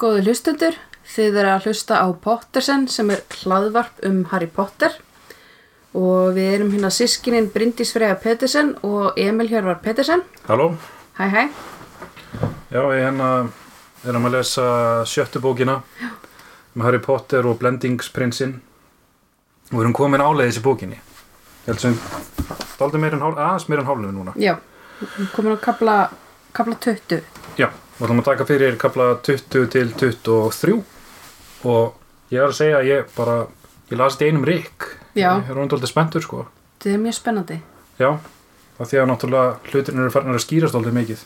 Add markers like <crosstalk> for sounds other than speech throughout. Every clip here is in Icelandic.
Góði hlustundur, þið eru að hlusta á Pottersen sem er hlaðvarp um Harry Potter og við erum hérna sískinin Bryndís Freyja Pettersen og Emil Hjörvar Pettersen. Halló, Hæ hæ. já við hérna erum að lesa sjöttu bókina um Harry Potter og Blendingsprinsinn og við erum komin áleiðis í bókinni ég held sem dálítið meir en hálf, aðeins meir en hálfum núna Já, við erum komin á kapla, kapla 20. já, við ætlum að taka fyrir kapla 20 til 23 og ég er að segja að ég bara ég las þetta í einum rík ég er ondaldið spenntur sko. Þetta er mjög spennandi. já, það því að náttúrulega hlutirinn eru farin að skýrast dálítið mikið.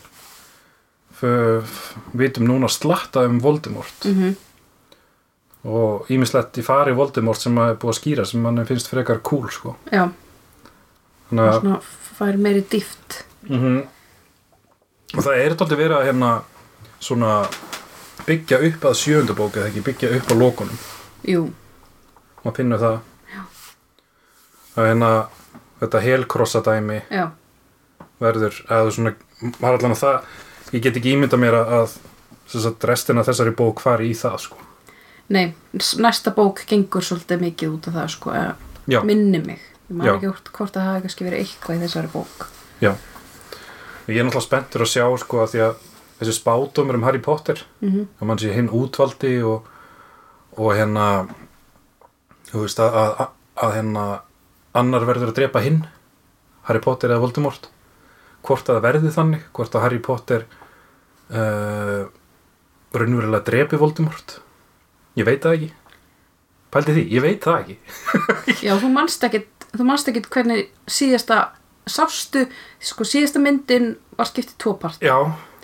Við vitum núna slatta um Voldemort. Mm og ímislegt í fari Voldemort sem er búið að skýra sem mann finnst frekar cool sko. Já, þannig og að svona fær meiri dýft. mm og það er þetta verið að hérna svona byggja upp að sjöundabók eða ekki byggja upp á lokunum Jú, maður finnur það að hérna þetta helkrossa dæmi já, verður eða svona, var allan að það ég get ekki ímynda mér að, að restina þessari bók fari í það sko. nei, næsta bók gengur svolítið mikið út af það sko, já, minni mig. Ég Já. ekki hvort, hvort það hafi kannski verið eitthvað í þessari bók. já ég er náttúrulega spenntur að sjá sko að því að þessi spátumur um Harry Potter Mm að mann sé hinn útvaldi og, og hérna þú veist að, að, að hérna annar verður að drepa hinn Harry Potter eða Voldemort. Hvort að það verði þannig hvort að Harry Potter uh, raunverulega drepi Voldemort. Ég veit það ekki. Pældi því, ég veit það ekki. <laughs> Já, þú manst ekkit, þú manst ekkit hvernig síðasta, sástu, sko síðasta myndin var skiptið tópart. já,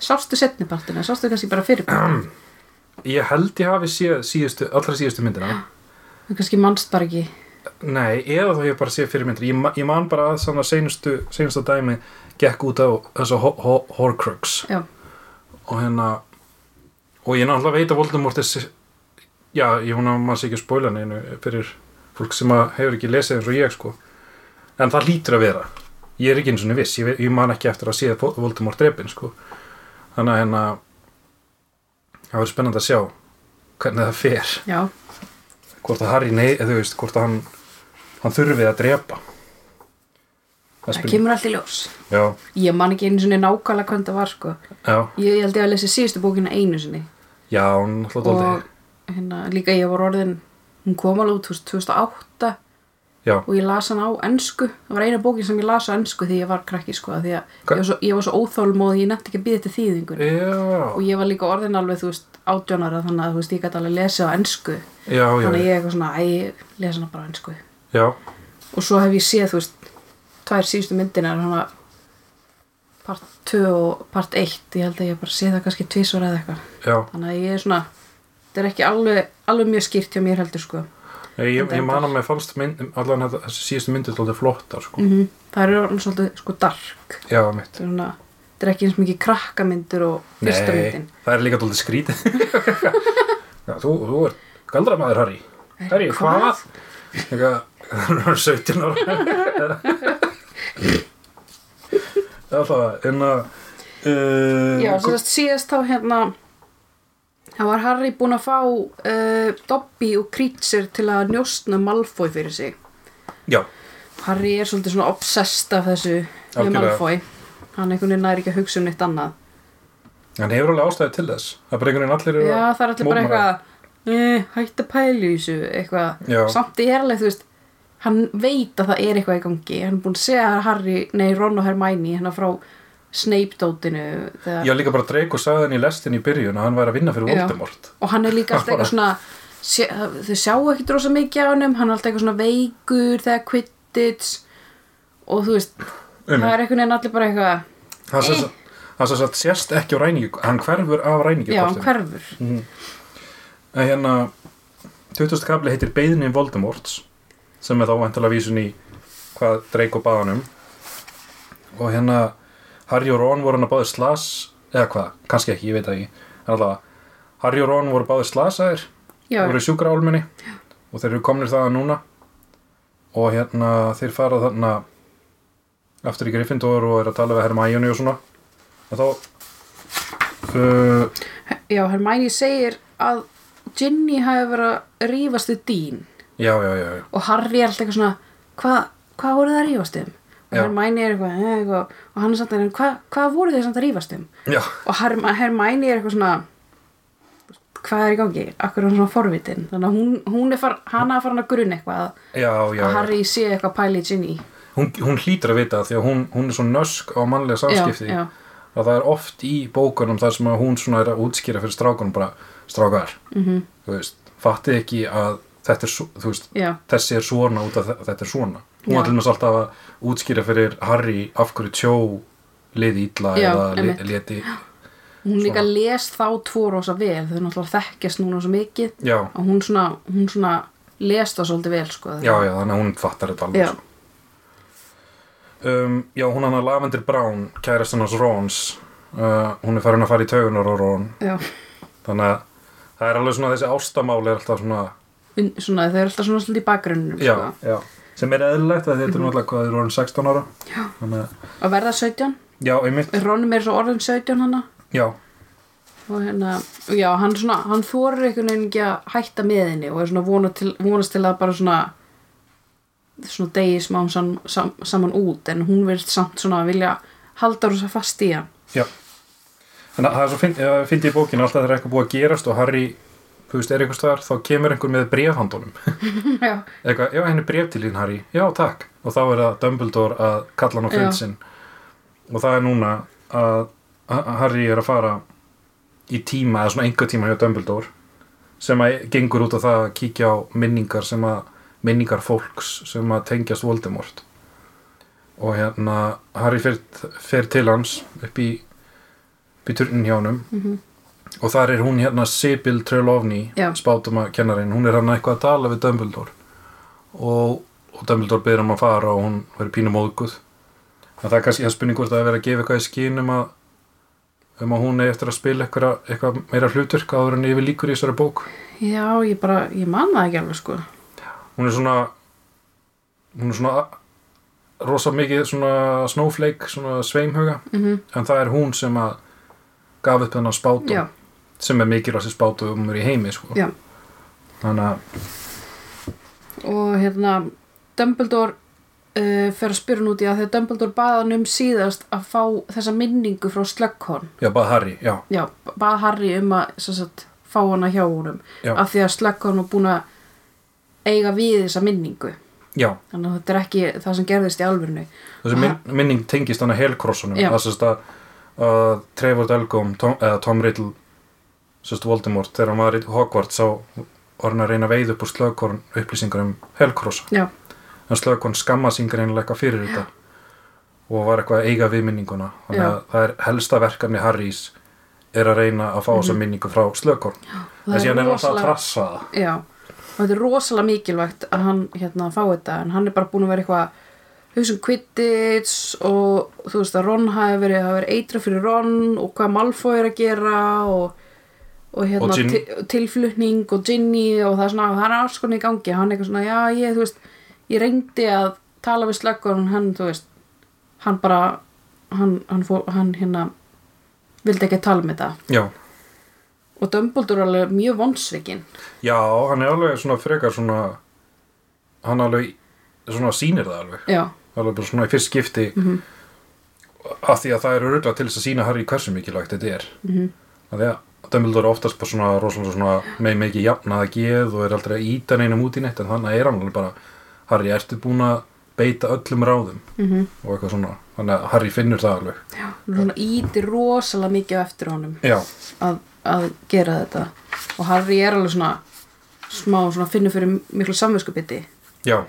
Sástu setnipartina, sástu kannski bara fyrirpartina. <clears throat> ég held ég hafi síðustu, allra síðustu myndina. Þú kannski manst bara ekki. Nei, eða þá ég bara sé fyrir myndir ég, ég man bara að svona seinustu seinustu dæmi gekk út á þessu ho ho Horcrux. Já, og hérna og ég náttúrulega veit að Voldemort er já, ég vona að maður sé ekki að spoila neinu fyrir fólk sem hefur ekki lesið eins og ég sko. En það lítur að vera. Ég er ekki eins og viss, ég, ég man ekki eftir að sé Vo- Voldemort drepin sko þannig að hérna það verður spennandi að sjá hvernig það fer. Já, hvort að Harry, nei, eða þú veist, hvort að hann hann þurfi að drepa. Það það kemur allt í ljós. já, Ég man ekki einu sinni nákvæmlega hvernig það var, sko. Ég, ég held ég að lesa síðustu bókina einu sinni. já, hann alltaf Og hérna, líka ég var orðin, hún kom alveg út þú veist, 2008 já, og ég las hann á ennsku. Það var eina bókin sem ég las á ennsku því ég var krakki, sko. Því að ég var svo, ég var svo óþólmóð, ég nefndi ekki að býða til þýðingun. já, og ég var líka orðin alveg, þú veist, átjónara þannig að þú veist, ég gæti alveg lesið á ennsku já, þannig að ég eitthvað svona, æ, ég lesa hana bara á ennsku já, og svo hef ég séð, þú veist, tvær síðustu myndinar part 2 og part 1 ég held að ég bara sé það kannski tvisvar eða eitthvað. Þannig að ég er svona, þetta er ekki alveg, alveg Ég, ég, er man að mér fannst mynd, allan þetta, þessi síðustu myndið dóldi flottar sko. mm það eru orðin svolítið, sko, dark. Já, mitt þetta er er ekki eins mikið krakkamyndur og fyrsta myndin. það er líka dóldi skrítið. <laughs> Já, þú, þú er galdramæður Harry. Harry, hvað? <laughs> Það er 17 ára. Það var en að uh, Já, sem sagt síðast þá hérna þá var Harry búinn að fá uh, Dobby og Kreacher til að njóstna Malfoy fyrir sig. Já, Harry er svolítið svona obsessed af þessu með. Malfoy. Hann einhvern veginn næri ekki að hugsa um neitt annað. Hann hefur alveg ástæði til þess? Það er bara einhvern veginn allir eru Já, að það er allir bara eitthvað eh, hætt að pæla í þessu eitthvað, Já. samt í herlega þú veist hann veit að það er eitthvað í gangi. Hann er búinn að segja Harry, nei Ron og Hermione hérna frá Snape-dótinu þegar Já, líka bara Draco sagði hann í lestin í byrjun að hann væri að vinna fyrir. Voldemort og hann er líka <laughs> alltaf eitthvað svona sé, þau sjá ekki drosa mikið á honum hann er alltaf eitthvað svona veikur þegar Quidditch og þú veist Einmitt. það er einhvern veginn allir bara eitthvað Hann sagt- hann sagt sést ekki á ræningu Hann hverfur af ræningu já, hann hverfur En hérna 20. kapli heitir Beðni Voldemorts sem er þá vantilega vísun í hvað Draco bað hann um og hérna Harry og Ron voru hann að báði slas eða hvað, kannski ekki, ég veit það ekki. En allavega, Harry og Ron voru báði slasaðir voru í sjúkra álminni og þeir eru komnir þaðan núna. Og hérna þeir fara þarna aftur í Gryffindor og eru að tala við Hermione og svona. Og þá uh, já, Hermione segir að Ginny hafi verið að rífast við Dean. Já, já, já, já. og Harry er alltaf eitthvað svona hvað hva voru það að rífast um og. Hermione er eitthvað, eh, eitthvað og hann er samt að hvað hva voru þið samt að rífast um? Já. og Her Hermione er eitthvað svona hvað er í gangi, akkur er hann svona forvitin? Þannig að hún, hún er far, hana að fara hann að grunna eitthvað að, já, já, að. Harry sé eitthvað pæli í Ginny. Hún, hún hlýtur að vita því að hún, hún er svo nösk á mannlega samskipti. já, já, að það er oft í bókunum þar sem hún svona er að útskýra fyrir strákunum bara strákar, mm þú veist fattið ekki að er, veist þessi er svona út af þe- þetta er svona hún var til dæmis alltaf að útskýra fyrir Harry af hverju tjó liði illa Já, eða li, einmitt. leti hún líka les þá tvo rosa vel þau náttúrulega þekkjast núna svo mikið já, og hún svona, hún svona les það svolítið vel sko já, já, þannig að hún fattar þetta alveg Já. sko. um, já, hún hann að Lavender Brown kærastan hans Rons uh, hún er farin að fara í taugunar á Ron já. þannig að það er alveg svona þessi ástamáli er alltaf svona Un, svona, þau eru alltaf svona svolítið í bakgrunnum já, sko. já, sem er eðlilegt að þetta er náttúrulega hvað eru orðin 16 ára. Þannig að, verða 17 já, einmitt. Ronum er svo orðin 17 hana já, og hérna, já, hann svona hann þorir einhvern veginn ekki að hætta með henni og er svona vona til, vonast til að bara svona svona degi smá sam, sam, saman út en hún verður samt svona að vilja halda rosa fast í hann. Já. Þannig að það er svo fyndi finn í bókinu alltaf þegar eitthvað búið að gerast og Harry, þú veist, er einhvers staðar þá kemur einhver með brefhandunum <laughs> já, eitthvað, já, henni bref til þín Harry. Já, takk, og þá er það Dumbledore að kalla hann á Já. fylg sinn. Og það er núna að Harry er að fara í tíma, eða svona enga tíma hjá Dumbledore sem að gengur út á það að kíkja á minningar sem að minningar fólks sem að tengjast Voldemort. Og hérna Harry fer, fer til hans upp í upp í turnin hjá honum. Mhm. Og þar er hún hérna Sibyl Trelawney Já. spátuma kennarinn, hún er hann eitthvað að tala við Dumbledore. Og, og Dumbledore byrður um að fara og hún verður pínu móðguð. En það er kannski að spurning hvort að vera að gefa eitthvað í skinn um að um að hún er eftir að spila eitthvað, eitthvað meira hlutverk áður en yfir líkur í þessari bók. Já, ég bara, ég man það ekki alveg sko. Hún er svona hún er svona rosa mikið svona snowflake, svona sveimhuga. Mm en það er hún sem að gaf upp þennan spátum já, sem er mikilvægst spátum í heimi sko. þannig að og hérna Dumbledore uh, fer að spyrja hún út í að þegar Dumbledore bað hann um síðast að fá þessa minningu frá Slughorn. Já, bara Harry, já, já, bað Harry um að sagt, fá hana hjá honum. Já. af því að Slughorn var búin að eiga við þessa minningu. Já. Þannig að þetta er ekki það sem gerðist í alvörinu þessi min, minning tengist hann að helkrossunum það sést að, að Trevor Delgum Tom, eða Tom Riddle sérst Voldemort þegar hann var í Hogwarts þá var hann að reyna að veið upp úr slögkorn upplýsingar um helkrossa já, en slögkorn skamma síngar einlega eitthvað fyrir þetta og var eitthvað að eiga við minninguna. Þannig Já. að það er helsta verkefni Harrys er að reyna að fá þessa minningu frá slögkorn það en síðan er hann alltaf að trassa það. Já, og þetta er rosalega mikilvægt að hann hérna fá þetta. En hann er bara búin að vera eitthvað hugsa um Quidditch og þú veist að Ron hafi verið, hafi verið eitra fyrir Ron og hvað Malfoy er að gera og, og hérna Og tilflutning og Ginny og það er svona, það er alls konar í gangi. Hann er eitthvað svona, já ég, þú veist ég reyndi að tala við slöggur en hann, þú veist, hann bara hann, hann, fór, hann hérna vildi ekki tala með þetta já, og Dumbledore er alveg mjög vonsvikinn. Já, hann er alveg svona frekar svona hann alveg svona sýnir það alveg. Já, alveg bara svona í fyrst skipti. Mhm. af því að það eru röglega til þess að sína Harry hversu mikilvægt þetta er. Mhm. Af því að Dumbledore er oftast bara svona rosalega svona með mikið jafnaða geð og er aldrei að íta neinum út í neitt en þannig er hann alveg bara Harry, ertu búin að beita öllum ráðum? Mhm. Og eitthvað svona, þannig að Harry finnur það alveg. Já, svona íti rosalega mikið eftir honum að, að gera þetta. Og Harry er alveg svona smá svona finnur fyrir miklu samvinskupiti já,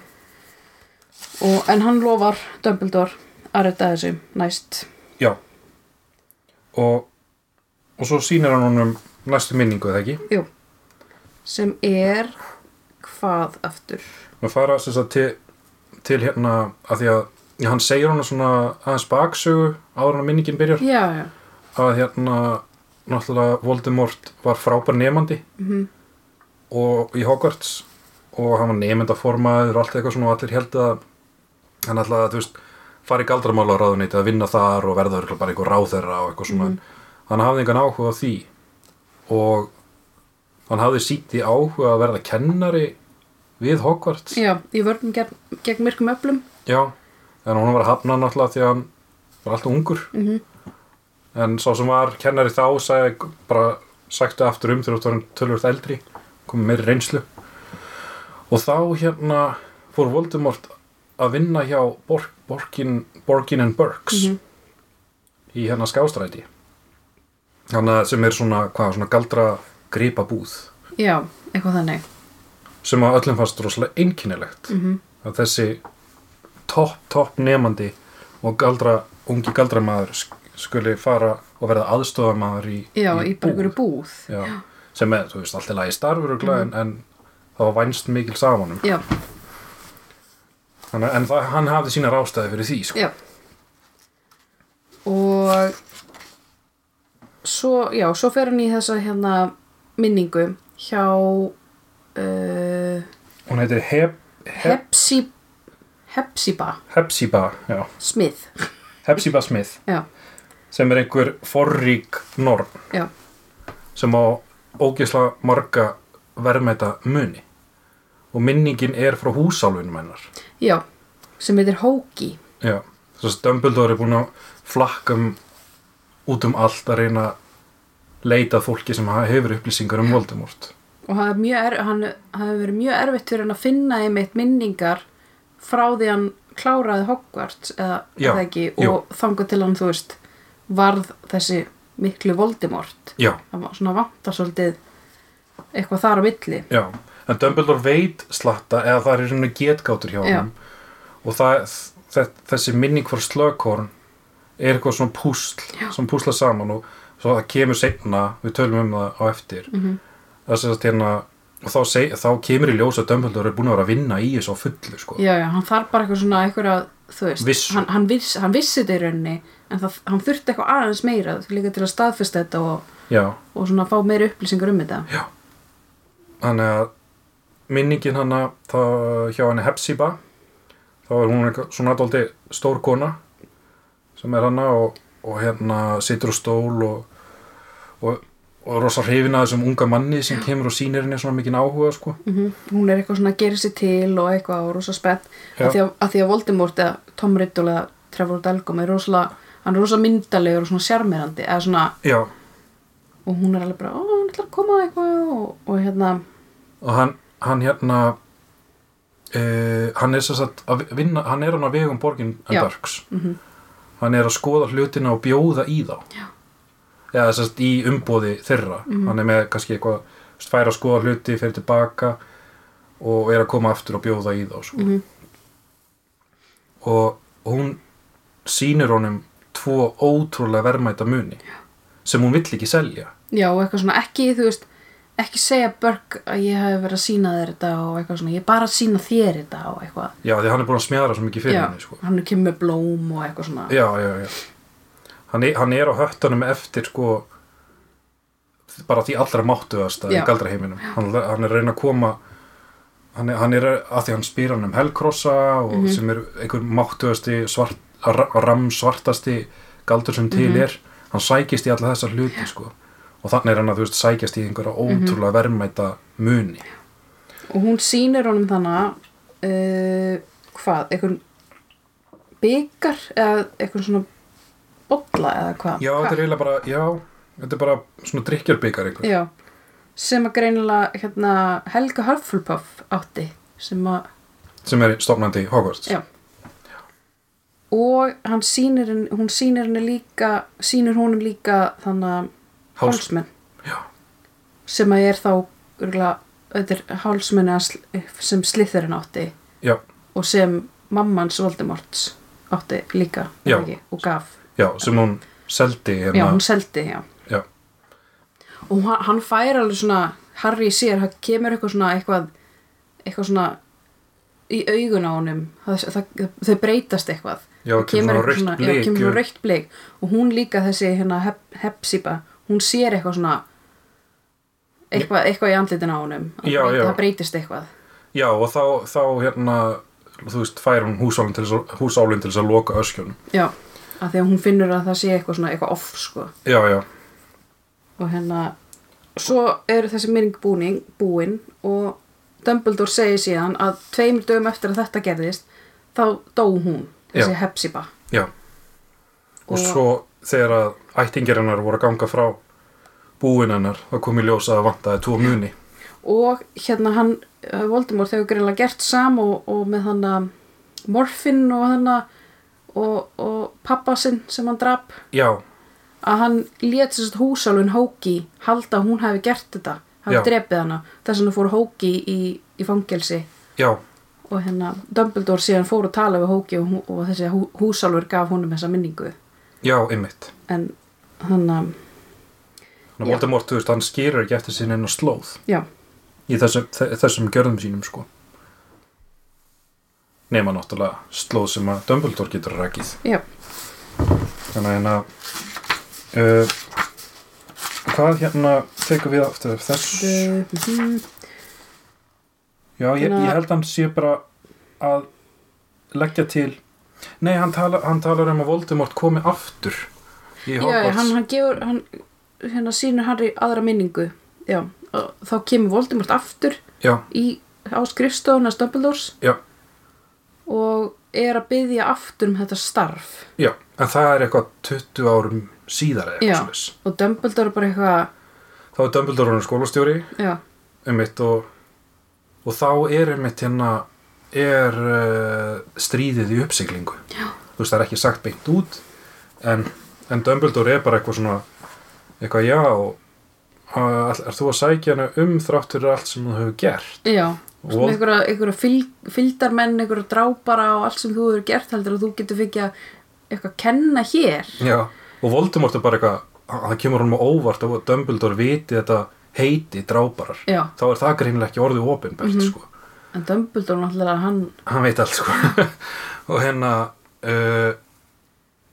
og en hann lofar Dumbledore að redda þessu næst. Já. Og og svo sýnir hann honum næstu minningu eða ekki? Jú. sem er hvað aftur? Við fara sagt til, til hérna að því að já, hann segir hann svona aðeins baksögu áður en að minningin byrjar. Já, já, að hérna náttúrulega Voldemort var frábær nefandi Mhm. og í Hogwarts. Og hann var nefndaformaður og allt eitthvað svona og allir held að hann að þú veist fara í galdramála ráðuneytið að vinna þar og verða bara einhver ráðherra og eitthvað svona. Mhm. Hann hafði engan áhuga á því og hann hafði sítt í áhuga að verða kennari við Hogwarts. Já, í vörnum gegn, gegn myrkum öflum. Já, en hún var að hafna náttúrulega því að hann var alltaf ungur. Mm en sá sem var kennari þá sagði bara sagti aftur um þegar þú var tölvöld eldri komið meiri reynslu. Og þá hérna fór Voldemort að vinna hjá Borg, Borgin, Borgin and Burks Mhm. í hérna skástræti þannig sem er svona, hvað, svona galdra gripa búð já, eitthvað þannig. Sem að öllum fannst rosalega einkennilegt. Mm að þessi topp, topp nefandi og galdra, ungi galdramæður sk- skuli fara og verða aðstofamaður í, já, í bara búð. búð. Já, sem er, þú veist, alltaf lagi starfur og en, en það var vænst mikil samanum. Já, Þannig, en það, hann hafði sína rástæði fyrir því sko. já. Og svo, já, svo fer hann í þessa hérna minningu hjá uh, hún heitir Heb, Heb, Hepsi Hepsiba. Hepsiba já. Smith. Hepsiba Smith. Já, sem er einhver forrík norn. Já, sem á ógeðslega marga verðmæta muni. Og minningin er frá húsálfunum hennar. Já sem heitir Hóki Já, þess að Dumbledore er búin að flakkum út um allt að reyna að leita fólki sem hefur upplýsingar um Voldemort. og það hefur verið mjög erfitt fyrir hann að finna einmitt minningar frá því hann kláraði Hogwarts eða, Já, eða ekki og þangað til hann þú veist varð þessi miklu Voldemort Já, það var svona vantar svolítið eitthvað þar á milli já. En Dumbledore veit slatta eða það er svona getgátur hjá Já. hann og það, þe- þessi minning fyrir slögkorn er eitthvað svona púsl sem púsla saman og svo það kemur seinna, við tölum um það á eftir mm þess að hérna og þá, seg, þá kemur í ljós að Dumbledore er búin að vera að vinna í þessu á fullu sko. já, já, hann þarf bara eitthvað svona eitthvað að, þú veist, Vissu. hann, hann, viss, hann vissi þetta í rauninni en það, hann þurfti eitthvað aðeins meira líka til að staðfesta þetta og, og svona fá meira upplýsingar um þetta Já. Þannig að minningin hana það, hjá henni Hepsiba þá er hún svona dóldi stór kona sem er hana og, og hérna situr á stól og, og, og rosa hrifin að þessum unga manni sem kemur og sýnir henni svona mikinn áhuga sko. mm hún er eitthvað svona að gera sér til og eitthvað og rosa spennt Já. að að, því að Voldemort eða Tom Riddle eða Trevor Delgum er rosalega hann er rosa myndalegur og svona sjarmerandi eða svona, Já, og hún er alveg bara, ó, hann ætlar að koma eitthvað og, og hérna, og hann, hann hérna uh, hann er sagt að vinna, hann er hann að vegum borgin en Já. Burks mm hann er að skoða hlutina og bjóða í þá Já. eða þess að í umbóði þeirra Mhm. hann er með kannski eitthvað þú veist, fær að skoða hluti, fer tilbaka og er að koma aftur og bjóða í þá sko. mm og hún sýnir honum tvo ótrúlega verðmæta muni sem hún vill ekki selja já, og eitthvað svona ekki, þú veist ekki segja Börg að ég hef verið að sína þér þetta og eitthvað svona, ég er bara að sína þér þetta og eitthvað, já því hann er búin að smjara svo mikið fyrir já, henni sko. hann er kemur blóm og eitthvað svona já, já, já hann er, hann er á höttunum eftir sko bara því allra máttuðasta í Já. galdraheiminum hann, hann er reyna að koma hann er, hann er að því hann spyr hann um helkrossa og Mhm. sem er einhver máttuðasti svart, ra- ram svartasti galdur sem til Mhm. er hann sækist í alla þessar hluti sko og þannig er hann að þú veist sækjast í einhverja Mhm. ótrúlega verðmæta muni. Og hún sýnir honum þannig uh, hvað, eitthvað byggar eða eitthvað svona bolla eða hvað? Já, þetta er eiginlega bara, já þetta er bara svona drikkjarbyggar einhver. Já, sem að greinilega hérna, Helga Hufflepuff átti sem að, sem er stofnandi Hogwarts. Já. og hann sýnir hún sýnir henni líka sýnir honum líka þannig að hálsmenn Já. sem að er þá örgulega, þetta er sl- sem slithurinn átti já, og sem mammans Voldemorts átti líka Já. ekki, og gaf. Já, sem hún seldi já, hérna hún seldi, já. Já. og hann, hann fær alveg svona Harry sér, það kemur eitthvað svona eitthvað, eitthvað svona í augun á honum. Það, það, þau breytast eitthvað. Já, kemur svona já, rautt blik. Og hún líka þessi hérna hep, hepsiba, hún sér eitthvað svona eitthvað, eitthvað í andlitin á honum. Já, já. það breytist eitthvað. Já, og þá, þá hérna þú veist, fær hún húsálinn til, húsálinn til þess að loka öskjunum já, af því að hún finnur að það sé eitthvað svona eitthvað off sko. Já, já, og hérna svo er þessi minning búning, búin og Dumbledore segir síðan að tveimur dögum eftir að þetta gerðist þá dó hún, þessi Já. Hepzibah. Já. Og, svo þegar að ættingir hennar voru að ganga frá búin hennar þá kom í ljós að það vantaði tvo muni. Og hérna hann uh, Voldemort hefur greinlega gert sam og, og með hann að morfin og hann og, og pappa sinn sem hann drap. Já, að hann lét þess að húsálun Hóki halda að hún hefði gert þetta hafi Já. drepið hana. Þess að fór Hóki í, í fangelsi. Já, og hérna Dumbledore síðan fór að tala við Hóki og, og þessi hú, húsálfur gaf honum þessa minningu já, einmitt. En hann að Þannig að. Voldemort, þú veist, hann skýrur ekki eftir sinni inn á slóð. Já, í þessum, þe- þessum gjörðum sínum sko. Nema náttúrulega slóð sem að Dumbledore getur rækið já, þannig að hérna uh, hvað hérna tekur við aftur? Þess Mhm. já, ég, ég held hann sé bara að leggja til nei, hann, tala, hann talar um að Voldemort komi aftur í já, Hogwarts. hann, hann gefur hann, hérna sýnur Harry aðra minningu. Já, þá kemur Voldemort aftur já, í, á skrifstofuna Dumbledores já, og er að byggja aftur um þetta starf. Já, en það er eitthvað 20 árum síðar eða Já. eitthvað svoleiðis. og Dumbledore er bara eitthvað þá er Dumbledore hann skólastjóri. Já, einmitt og, og þá er einmitt hérna er uh, stríðið í uppsiglingu. Já. þú veist það er ekki sagt beint út en, en Dumbledore er bara eitthvað svona eitthvað já uh, er þú að sækja hana um þrátt fyrir allt sem þú hefur gert? Já Og Svona einhverja, fylg, fylgdarmenn, einhverja drápara og allt sem þú hefur gert heldur að þú getur að eitthvað kenna hér. Já, og Voldemort er bara eitthvað hann kemur hann á óvart að Dumbledore viti þetta heiti dráparar. Já, þá er það greinlega ekki orðið opinbert Mhm. sko en Dumbledore náttúrulega hann hann veit allt sko. <laughs> Og hérna uh,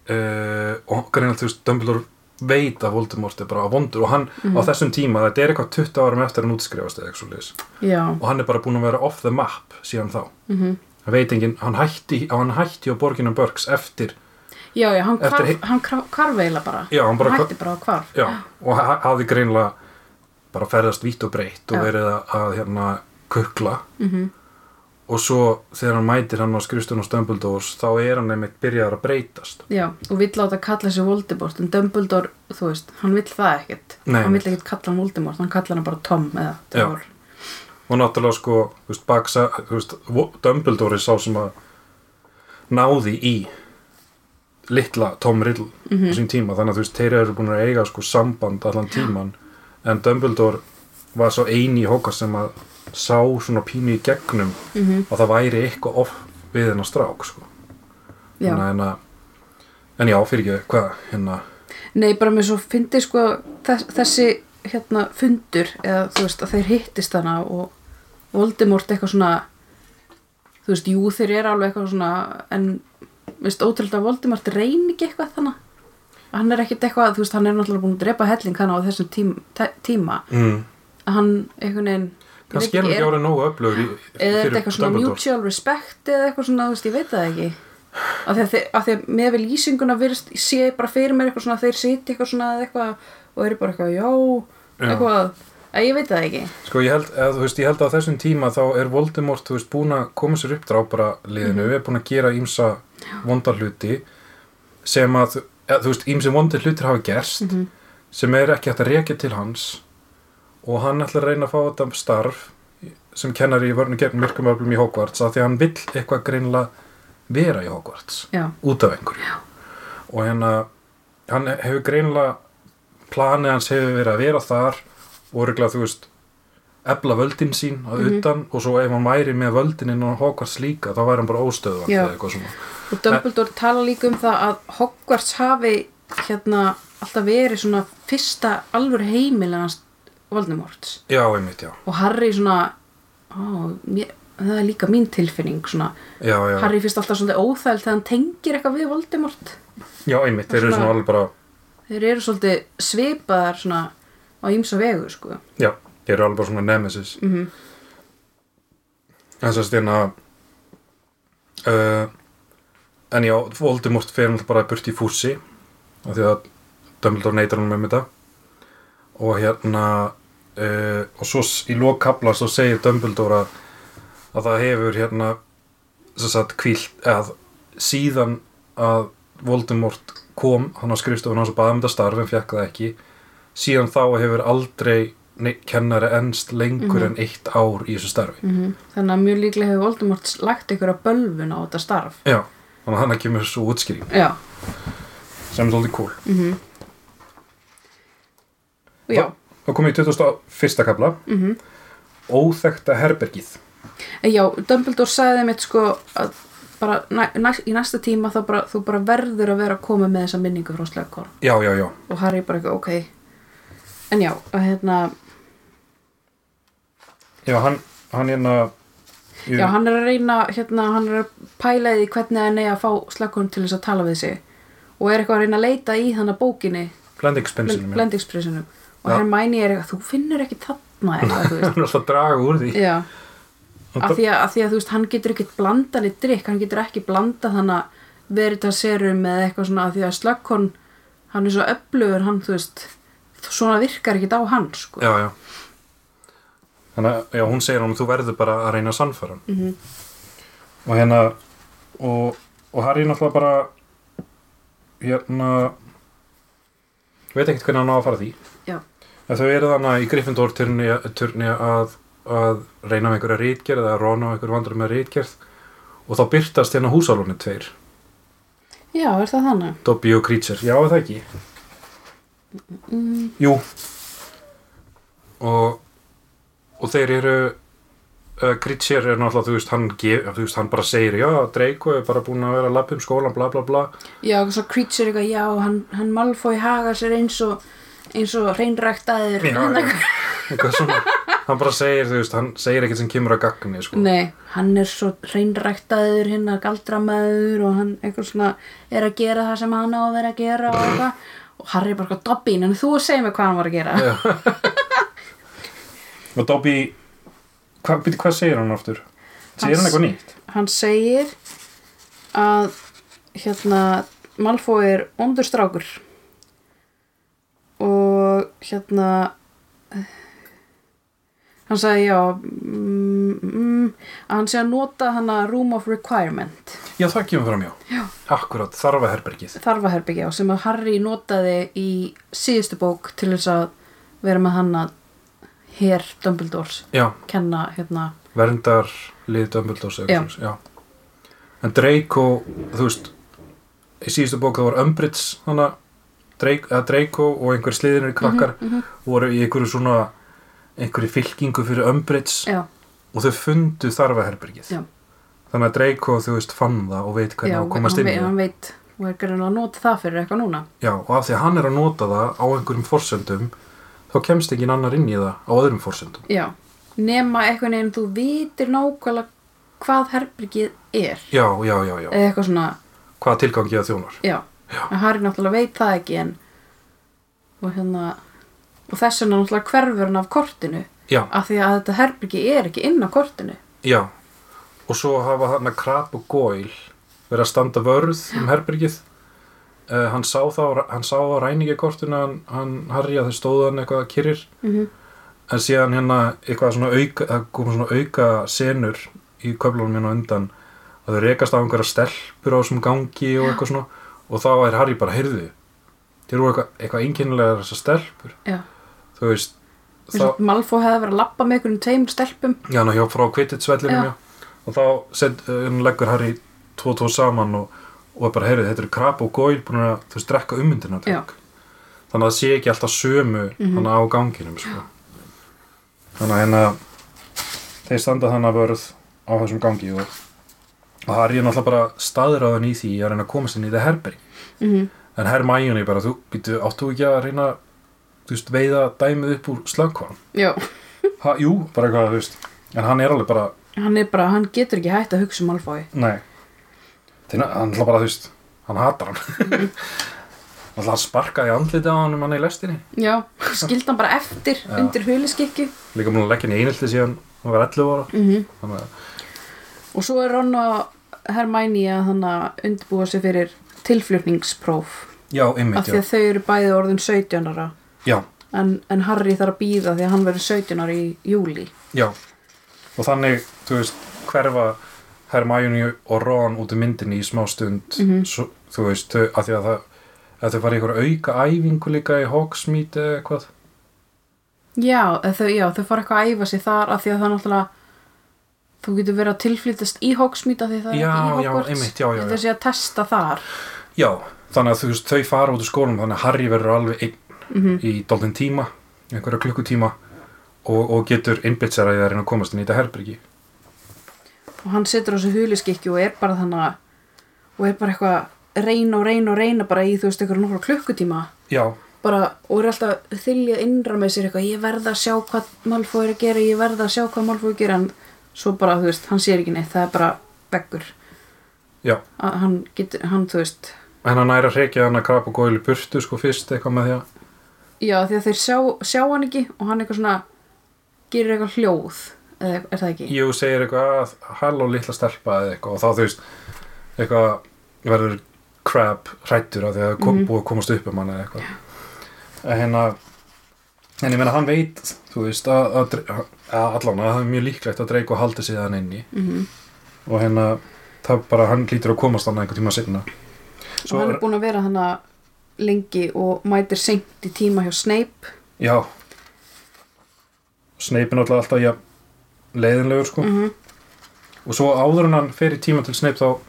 uh, og greinlega þú veist Dumbledore veit að Voldemort er bara vondur og hann á þessum tíma, þetta er eitthvað 20 árum eftir hann útskrifast eða eitthvað og hann er bara búin að vera off the map síðan þá. Mm hann veit enginn, hann hætti, hann hætti á borginum Burks eftir, já, já, hann Eftir hann hvarf eiginlega bara. Já, hann bara- hætti bara að hvarf. Já, og ha hafði greinlega bara ferðast vítt og breytt og verið að hérna kukla. Mm og svo þegar hann mætir hann á skrifstun og Dumbledores þá er hann einmitt byrjaður að breytast. Já, og vill láta kalla sig Voldemort en Dumbledore, þú veist, hann vill það ekkert. Nei, hann vill ekkert kalla hann Voldemort, hann kalla hann bara Tom eða. Thor og náttúrulega sko þú veist, baksa, þú veist, Dumbledore er sá sem að náði í litla Tom Riddle Mhm. á sín tíma. Þannig að þú veist, þeir eru búin að eiga sko samband allan tíman en Dumbledore var svo eini í Hogwarts sem að sá svona pínu í gegnum mm að það væri eitthvað off við hennar strák sko. já, að hérna en já, fyrir ekki, hvað, hérna? Nei, bara mér svo fyndi sko þess, þessi hérna fundur eða þú veist að þeir hittist hana og Voldemort eitthvað svona þú veist, jú þeir eru alveg eitthvað svona en veist ótrúlega Voldemort reyni ekki eitthvað þannig hann er ekkit eitthvað, þú veist, hann er náttúrulega búin að drepa helling hann á þessum tím, tíma. Mm. hann einhvern veginn kannski er hann ekki er- árið nógu öflugur í, eða er þetta eitthvað svona mutual respect eða eitthvað svona, þú veist, ég veit það ekki. Af því að, að með við lýsinguna virðist, ég sé bara fyrir mér eitthvað svona þeir sitja eitthvað svona eða eitthvað og eru bara eitthvað, já, eitthvað. Að ég veit það ekki. Sko ég held, eða, veist, ég held að þessum tíma þá er Voldemort, þú veist, búin að koma sér upp drápara liðinu, Mhm. er búin að gera ímsa vondar hluti sem að, eða, þú veist, ímsi vondar hlutir hafa gerst Mhm. sem er ekki hægt að rekja til hans og hann ætlar að reyna að fá þetta starf sem kennar í vörnu gegn myrkumöflum í Hogwarts að því að hann vill eitthvað greinlega vera í Hogwarts já, út af einhverju og hérna hann hefur greinilega planið hans hefur verið að vera þar og örgulega þú veist efla völdin sín að Mhm. utan og svo ef hann væri með völdin inn á Hogwarts líka þá væri hann bara óstöðvandi Já. eða eitthvað svona og Dumbledore tala líka um það að Hogwarts hafi hérna alltaf verið svona fyrsta alvöru heimilegans Voldemorts já, einmitt, já, og Harry svona ó, mér, það er líka mín tilfinning svona. Já, já, Harry fyrst alltaf svolítið óþæld þegar hann tengir eitthvað við Voldemort. Já einmitt þeir eru Svona- alveg bara þeir eru svolítið svipaðar svona á ýmsa vegu sko. Já, þeir eru alveg bara svona nemesis. Mm -hmm. en að styrna uh, en já, Voldemort fer hann bara burt í fússi af því að Dumbledore neytar hann með þetta. Og hérna uh, og svo í lokkabla svo segir Dumbledore að, að það hefur hérna sagt kvílt að síðan að Voldemort kom hann á skrifstofun hans og baði um þetta starf en fekk það ekki. Síðan þá hefur aldrei kennari ennst lengur en eitt ár í þessu starfi. Mm þannig að mjög líklega hefur Voldemort lagt ykkur að bölvun á þetta starf. Já, þannig að hann kemur svo útskýring. Já, sem er svolítið cool. Mhm. Og já, þá komum við í 21. kabla mhm. Óþekta herbergið. En Já, Dumbledore sagði mitt sko að bara næ, í næsta tíma þá bara, þú bara verður að vera að koma með þessa minningu frá Slughorn. Já, já, já, og Harry bara eitthvað, ok. En já, að hérna já, hann hann hérna ég, já, hann er að reyna, hérna, hann er að pæla í hvernig hann er að fá Slughorn til þess að tala við sig. Og er eitthvað að reyna að leita í þannig bókinni. Blendingsprissinum og Já. Hermione er eitthvað, þú finnur ekki þarna eitthvað, þú veist <laughs> alltaf draga úr því Já, af því að, af því að þú veist, hann getur ekki blanda neitt drikk, hann getur ekki blanda þannig að veritaserum eða eitthvað svona af því að slökkorn, hann er svo öflugur, hann, þú veist, svona virkar ekki á hann, sko. já, já þannig að, já, hún segir hann þú verður bara að reyna að sannfæra hann Mhm. og hérna og, og Harry náttúrulega bara hérna veit ekkert hvernig hann á að fara því. En þau eru þannig í Gryffindor turni, turni að, að reyna með einhverja rítgerð eða róna á einhverju vandrar með rítgerð og þá byrtast hérna húsálunni tveir. Já, er það þannig? Dobby og Creature, já er það ekki? Mm, Jú. Og og þeir eru uh, Creature er náttúrulega, þú veist, hann gef, þú veist, hann bara segir, já, Draco er bara búin að vera að lappa um skólan, bla bla bla. Já, svo Creature eitthvað, já, hann, hann Malfoy hagar sér eins og, eins og hreinræktaður. Eitthvað svona hann bara segir, þú veist, hann segir ekkert sem kemur að gagni, sko Nei, hann er svo hreinræktaður, hinn að galdramæður og hann eitthvað svona er að gera það sem hann á að vera að gera og eitthvað. Og Harry bara eitthvað, Dobbin, en þú segir mig hvað hann var að gera. Og Dobby hvað, byrju, hvað segir hann aftur? segir hann eitthvað nýtt? hann segir að hérna Malfoy er ondur strákur og hérna hann sagði já mm, mm, að hann sé að nota hann að room of requirement já, það kemur fram, já, Já. akkurat, þarfa herbergið þarfaherbyggja sem að Harry notaði í síðustu bók til þess að vera með hann að hér Dumbledores já, kenna hérna verndar lið Dumbledores Já. já. en Draco þú veist í síðustu bók það var Umbridge hana, Draco, eða Draco og einhver sliðinir krakkar mhm. voru í einhverju svona einhverju fylkingu fyrir Umbridge já, og þau fundu þarfaherbergið. Þannig að Draco þú veist fann það og veit hvernig já á að komast inn í það hann veit og er greinilega að nota það fyrir eitthvað núna. Já, og af því að hann er að nota það á einhverjum forsendum þá kemst ekki annar inn í það á öðrum forsendum. Já, nema eitthvað neginn þú vitir nákvæmlega hvað herbergið er. Já, já, já, já, eða eitthvað svona, hvaða tilgangi það þjónar. Já, en Harry náttúrulega veit það ekki en og hérna og þess vegna náttúrulega hverfur hann af kortinu já, af því að þetta herbergi er ekki inn á kortinu. Já. Og svo hafa hann að Krab og Goyle verið að standa vörð um herbergið. Uh, hann sá þá hann sá á ræningakortinu hann, hann Harry að þau stóðu hann eitthvað kyrrir. Mm -hmm. en síðan hérna eitthvað svona auka það koma svona auka senur í köflunum hérna undan að þau rekast á einhverja stelpur á þessum gangi og eitthvað svona og þá er Harry bara, heyrðu þeir eru eitthvað, eitthvað einkennilega þessar stelpur Já, þú veist og Malfoy hefði verið að lappa með einhverjum tveimur stelpum já, ná, hjá frá já. og þá set, uh, leggur Harry tvo tvo saman og, og bara, heyrðu, þetta eru Krab og Goyle búin að þú veist, drekka ummyndina þannig að það sé ekki alltaf sömu Mhm. þannig á ganginum sko. þannig að hérna þeir standa þannig að vörð á þessum gangi og, og Harry er náttúrulega bara staðráðan í því að reyna að komast inn í það herberg mm en Hermione bara, þú, býtu, áttu ekki að reyna þú veist, veiða dæmið upp úr slagkvarn ha, jú, bara eitthvað, þú veist. En hann er alveg bara, hann er bara, hann getur ekki hægt að hugsa um Malfoy. Nei. Þeirna, hann ætla bara, þú veist, hann hatar hann. Mhm. <laughs> hann ætla að sparka í andliti á hann um hann í lestinni. Já, skildi hann bara eftir Já. undir huliskikju líka múin að leggja hann í einhelti síðan hann var 11 ára. Mm þannig að, Og svo er Ron og Hermione að hann að undirbúa sig fyrir tilflutningspróf. Já, af einmitt, því já. að þau eru bæði orðin 17 ára. Já, en, en Harry þarf að býða því að hann verður 17 ári í júli Já, og þannig, þú veist, hverfa Hermione og Ron út um myndinni í smá stund, Mhm. svo, þú veist, þau, að því að það, að þau fara í einhverja auka æfingu líka í Hogsmeade eða eitthvað. Já, þau, já, þau fara eitthvað að æfa sig þar af því að það náttúrulega þú getur verið að tilflytast í Hogsmeade því það er Já, ekki í Hogwarts. Þetta sé að testa þar. Já, þannig að þú veist, þau fara út úr skólum, þannig að Harry verður alveg einn mm í dálítinn tíma, einhverja klukkutíma og, og getur innbytt sér að það reyna að komast inn í þetta herbyrgi. og hann situr á þessu huliskikki og er bara þannig að og er bara eitthvað reyna og reyna og reyna bara í þú veist eitthvað nokkra klukkutíma. Já, bara, og er alltaf þyljað innra með sér eitthvað, ég verð að sjá hvað Malfoy er að gera, ég verð að sjá hvað Malfoy er að gera en svo bara, þú veist, hann sér ekki neitt það er bara veggur að hann getur, hann, þú veist En hann næra að reykja hann að krapa og góðileg burtu, sko, fyrst eitthvað með því að, já, því að þeir sjá, sjá hann ekki og hann eitthvað svona gerir eitthvað hljóð eða er það ekki? jú, segir eitthvað að halló litla stelpa eða eitthvað og þá, þú veist, eitthvað verður crab hrættur af því að það kom, Mhm. búið að komast upp um hann eða eitthvað. En hérna, en ég meina, hann veit, þú veist, að, að, að allan að það er mjög líklegt að Draco haldi sig þann inni. Mm og hérna, það bara, hann lítur að komast hann einhver tíma sinna. og hann er búin að vera hann lengi og mætir seint í tíma hjá Snape. Já. Snape er náttúrulega alltaf ja, leiðinlegur sko. Mm og svo áður en hann fer í tíma til Snape þá,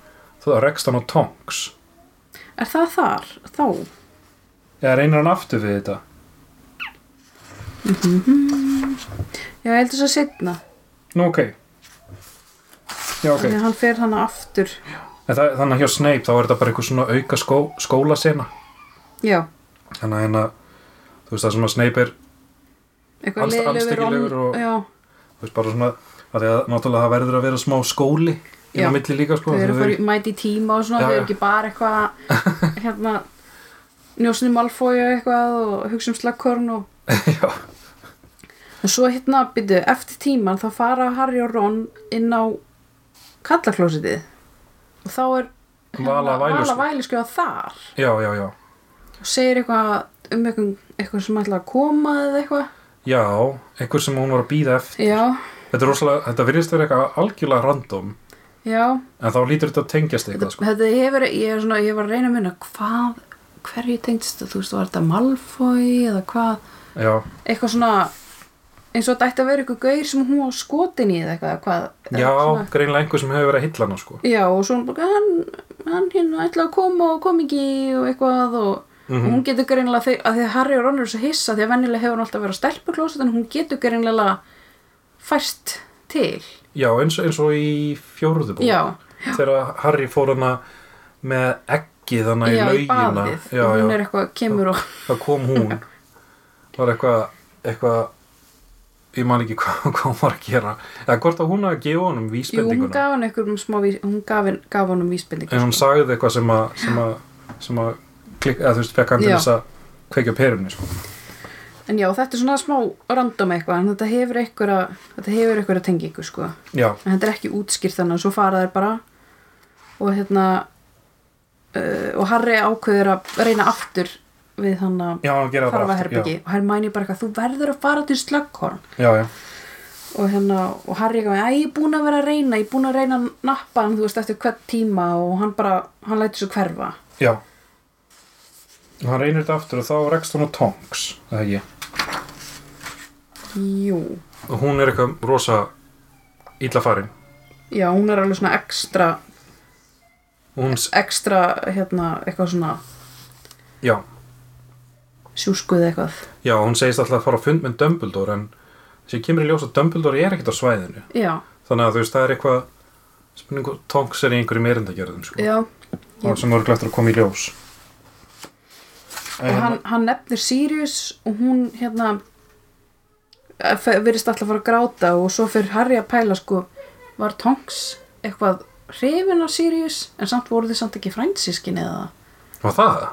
þá rekst hann á Tonks. Er það þar? þá? eða reynir hann aftur við þetta já, ég held þess að setna nú ok. Já ok. Þannig að hann fer hann aftur. En það, þannig að hjá Snape þá er þetta bara eitthvað svona auka skó, skólasena. Já, þannig að hérna þú veist það sem að Snape er eitthvað Alls- leiðilegur andstyggilegur og- já, þú veist bara svona að því að náttúrulega það verður að vera smá skóli Já. á milli líka sko þau eru í mæti í tíma og svona, þau eru ekki bara eitthvað <laughs> hérna njósni malfója eitthvað og hugsa um slagkorn og <laughs> já, en svo hérna byrju, eftir tíman þá fara Harry og Ron inn á kallaklósitið og þá er Vala Væluskjóða. væliskjóða þar. Já, já, já. Og segir eitthvað um eitthvað, eitthvað sem ætla að koma eða eitthvað. Já, einhver sem hún var að býða eftir. Já, þetta er rosalega, þetta virðist vera eitthvað algjörlega random. Já. En þá lítur þetta að tengjast eitthvað sko. þetta hefur, ég, er svona, ég var að reyna að minna hvað, hverju tengdist þetta? Þú veist, var þetta Malfoy eða hvað? Já, eitthvað svona eins og þetta ætti að vera eitthvað gaur sem hún var skotin í eða eitthvað já greinlega einhver sem hefur verið að hylla hana sko. já og svo hann, hann hérna ætla að koma og kom ekki og eitthvað og, og Mhm. hún getur greinlega þegar, að því að Harry og Ron eru svo hissa því að venjulega hefur hún alltaf verið að stelpuklóset en hún getur greinlega fært til. Já, eins, eins og í fjóruðu bók. Já, þegar Harry fór hana með hana í já, í laugina. baðið já, og hún já, er eitthvað, kemur og það kom hún. <laughs> Var eitthvað eitthvað ég man ekki <laughs> hvað, hvað hún var að gera eða hvort að hún að gefa honum Jú, hún vísbendinguna gaf hann einhverjum smá vís, hún gaf, gaf honum vísbendingu en hún sko. sagði eitthvað sem að sem að, sem að klik, eða þú veist, fekk hann til þess að kveikja perunni sko. En já, þetta er svona smá random eitthvað en þetta hefur einhverja, þetta hefur einhverja tengingu sko. já, En þetta er ekki útskýrt þannig að svo fara þær bara og hérna uh, og Harry ákveður að reyna aftur við hann að hann herbyggi og Hermæni bara eitthvað, þú verður að fara til já, og hérna, og Harry eitthvað, æ, ég er búin að vera að reyna ég er búin að reyna að nappa hann, þú veist, eftir hvern tíma. Og hann bara, hann lætur svo hverfa. Já. Og hann reynir þetta aftur og þá rekst hún á Tonks eða ekki? Jú, og hún er eitthvað rosa illa farin. Já, hún er alveg svona ekstra hún, ekstra, hérna, eitthvað svona já, sjúskuð eitthvað. Já, hún segist alltaf að fara á fund með Dumbledore en þessi kemur í ljós að Dumbledore er ekkert á svæðinu. Já, þannig að þú veist, það er eitthvað spurningu, Tonks er í einhverjum erindagjörðum sko, já. Og sem voru glættur að koma í ljós. Og hann, hann nefnir Sirius og hún hérna virðist alltaf að fara að gráta og svo fyrir Harry að pæla sko var Tonks eitthvað hrifin af Sirius en samt voru þið samt ekki frændsískin eða? Var það?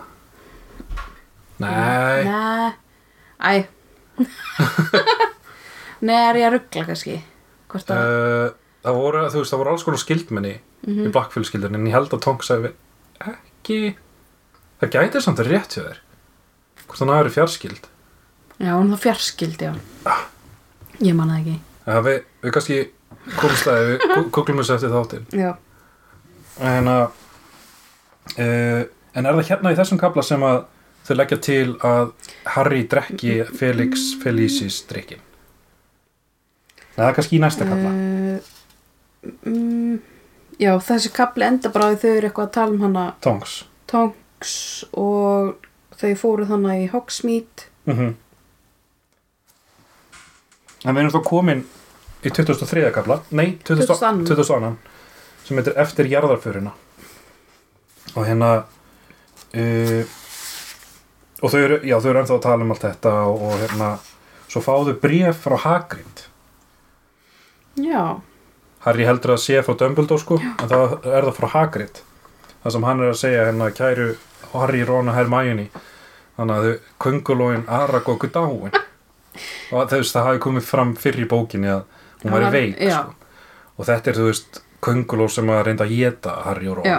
Nei, Nei. Æ. <laughs> Nei, er ég að ruggla kannski? Hvort að uh, það voru, þú veist, það voru alls konar skildmenni Mhm. í Blackfield-skildun en ég held að Tonks hefði ekki það gæti samt að rétt hjá þér hvort hann hafi verið fjarskild. Já, hún það fjarskild, já. Ég man það ekki. Ja, við, við kannski að við kuklum þessu eftir þáttin Já, en að uh, en er það hérna í þessum kapla sem að þau leggja til að Harry drekki Felix Felicis drikkin er kannski í næsta kapla uh, mm, Já, þessi kapli enda bara að þau eru eitthvað að tala um hana. Tongs Tonks og þau fóru þannig í Hogsmeade. Mm En við erum þá komin í 2003. kapla Nei, 2002 22.. 22. sem heitir Eftir jarðarföruna og hérna uh, og þau eru, já, þau eru ennþá að tala um allt þetta og, og hérna svo fáðu bréf frá Hagrid Já, Harry heldur að sé frá Dumbledore sko en það er það frá Hagrid. Það sem hann er að segja hérna kæru Harry, Ron og Hermione þannig að þau köngulóin Aragog er dáin. <laughs> Og þú veist það hafi komið fram fyrir í bókinni að hún væri veik já. sko. og þetta er þú veist könguló sem að reynda að geta Harry og Ron já,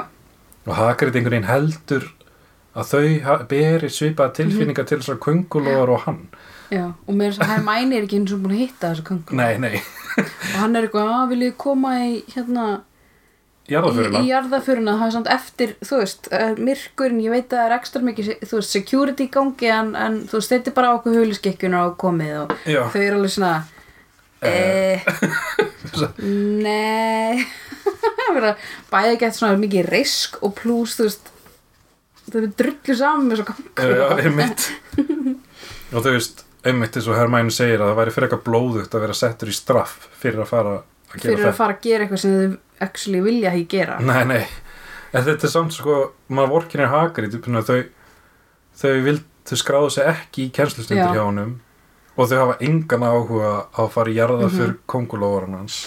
og Hagrid einhvern veginn heldur að þau beri svipaða tilfinningar til þessar köngulóar og hann. Já Og mér er þess að Hermæni er ekki eins og búin að hitta nei, nei, Og hann er eitthvað, að viljið koma í hérna í, jarðaföruna í jarðaföruna það er samt eftir, þú veist, uh, myrkurinn ég veit að það er ekstra mikið, þú veist, security í gangi en, en þú veist, þetta er bara okkur huliskekkjuna á komið og Já. þau eru alveg svona eh, <laughs> nei. <laughs> Vera bæði gett svona mikið risk og plús, þú veist þau er drullu saman með svo gangur Já, einmitt. <laughs> Og þú veist, einmitt eins og Hermæn segir að það væri fyrir eitthvað blóðugt að vera settur í straff fyrir að fara að gera fyrir að fara að gera eitthvað sem þau actually vilja ekki gera. Nei, nei, en þetta er samt sko maður vorkinir hakar í typuna þau þau, vild, þau skráðu sig ekki í kennslustundir Já. hjá honum og þau hafa engan áhuga að fara í jarða Mhm. fyrir kongulóvaran hans.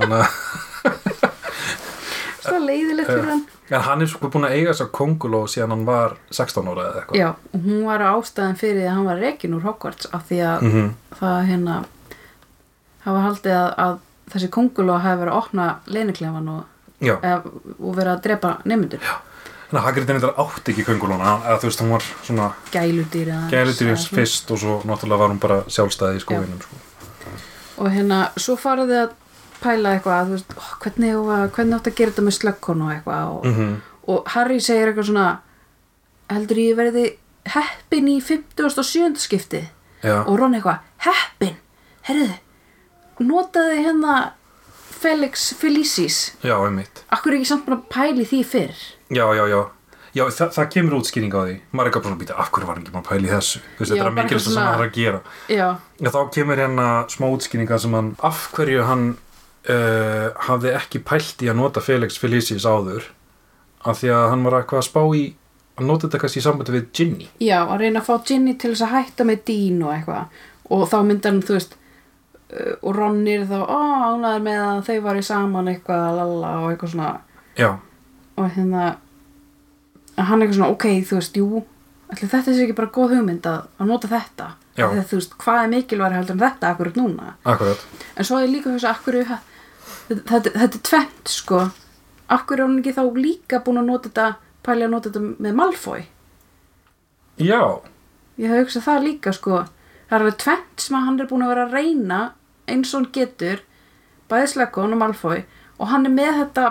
Þannig að <laughs> svo leiðilegt fyrir hann en hann er sko búin að eiga þess að konguló síðan hann var 16 ára eða eitthvað. Já, hún var ástæðan fyrir því að hann var rekin úr Hogwarts af því að mm það hérna hafa haldið að, að þessi konguló hafi verið að opna leiniklefan og, Já, og verið að drepa nemyndur þannig að Hagrid er átti ekki kongulóna eða þú veist, hún var svona gæludýr eða- gæludýrins eða svona. fyrst og svo náttúrulega var hún bara sjálfstæði í skóinum sko. og hérna, svo farið þið að pæla eitthvað, veist, ó, hvernig, hvernig átt að gera þetta með slökkon og eitthvað? Og, mm og Harry segir eitthvað svona heldur ég verði heppin í 57. skipti Já, og Ron eitthvað, heppin? Herriði, notaði hérna Felix Felicis. Já, einmitt. Akkur er ekki samt bara að pæli því fyrr? Já, já, já. Já, það, það kemur útskýring á því. Maður er ekki bara að býta, af hverju var hann ekki maður að pæla í þessu? Þetta er bara mikilvægt sem svona- hann er að gera. Já, Já, þá kemur hérna smá útskýringa sem hann af hverju hann uh, hafði ekki pælt í að nota Felix Felicis áður af því að hann var eitthvað að spá í að nota þetta kannski í sambandi við Ginny. Já, að reyna að fá Ginny til þess að hætta með Dean og eitthvað. Og þá myndar hann, þú veist uh, og Ron er þá, ó, ánæður með að þau varu saman eitthvað, lalla og eitthvað svona. Já, og hérna að hann eitthvað svona, ok, þú veist, jú ætli þetta sé ekki bara góð hugmynd að, að nota þetta. Að þú veist, hvað er mikilværi heldur en þetta akkurat núna? Akkurat en svo er líka að hugsa, akkur þetta, þetta, er tvent, sko. Akkur er hann ekki þá líka búin að nota þetta pæli að nota þetta með Malfoy? Já, ég hef hugsað það líka, sko. Það er alveg tvent sem hann er búin að vera að reyna eins og hann getur bæði Slekon og Malfoy og hann er með þetta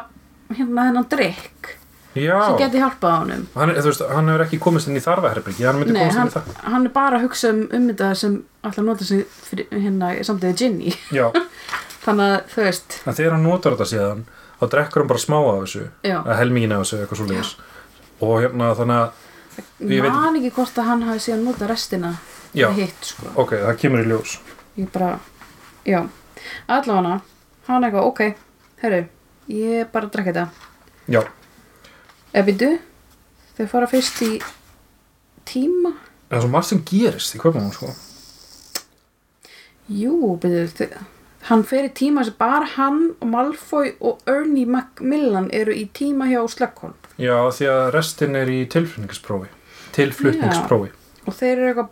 hérna þennan drikk já. sem geti hjálpað honum. Hann, veist, hann hefur ekki komist inn í þarfaherbyggi hann Nei, hann, í hann er bara að hugsa um, um þetta sem alltaf nota sig fyrir, hérna samtidig Ginny. Já, <laughs> þannig að þú veist. En þegar hann notar þetta síðan þá drekkur hann bara smá af þessu eða helmingin af þessu, eitthvað svo leiðis og hérna þannig að ég man ekki hvort að hann hafi síðan nota restina Já. hitt sko. Ok, það kemur í ljós. Ég bara, já. Allavega hann eitthvað, ok, herru ég bara að drekka þetta. Já, eða byrju, þau fara fyrst í tíma. Það er svo margt sem gerist í köpunum sko. jú, byrju, þau hann fer í tíma sem bara hann og Malfoy og Ernie Macmillan eru í tíma hjá Slughorn. Já, því að restin er í tilflutningsprófi. Tilflutningsprófi. Og þeir eru eitthvað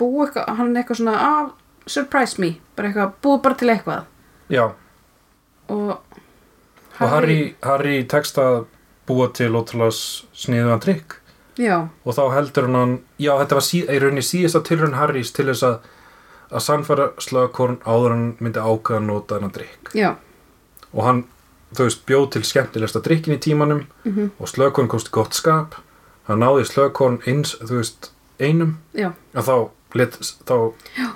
búið eitthvað, hann er eitthvað svona ah, surprise me, bara eitthvað búið bara til eitthvað. Já, og og Harry, Harry tekst að búa til ótrúlega sniðuðan trikk. Já, og þá heldur hann já, þetta var í rauninni síðasta tilraun Harrys til þess að að sannfæra slögkorn áður hann myndi ákveða að nota hennar drikk já, og hann, þú veist, bjóð til skemmtilegsta drikkin í tímanum mhm, og slögkorn komst í gott skap. Hann náði slögkorn eins, þú veist, einum. Já, að þá, lit, þá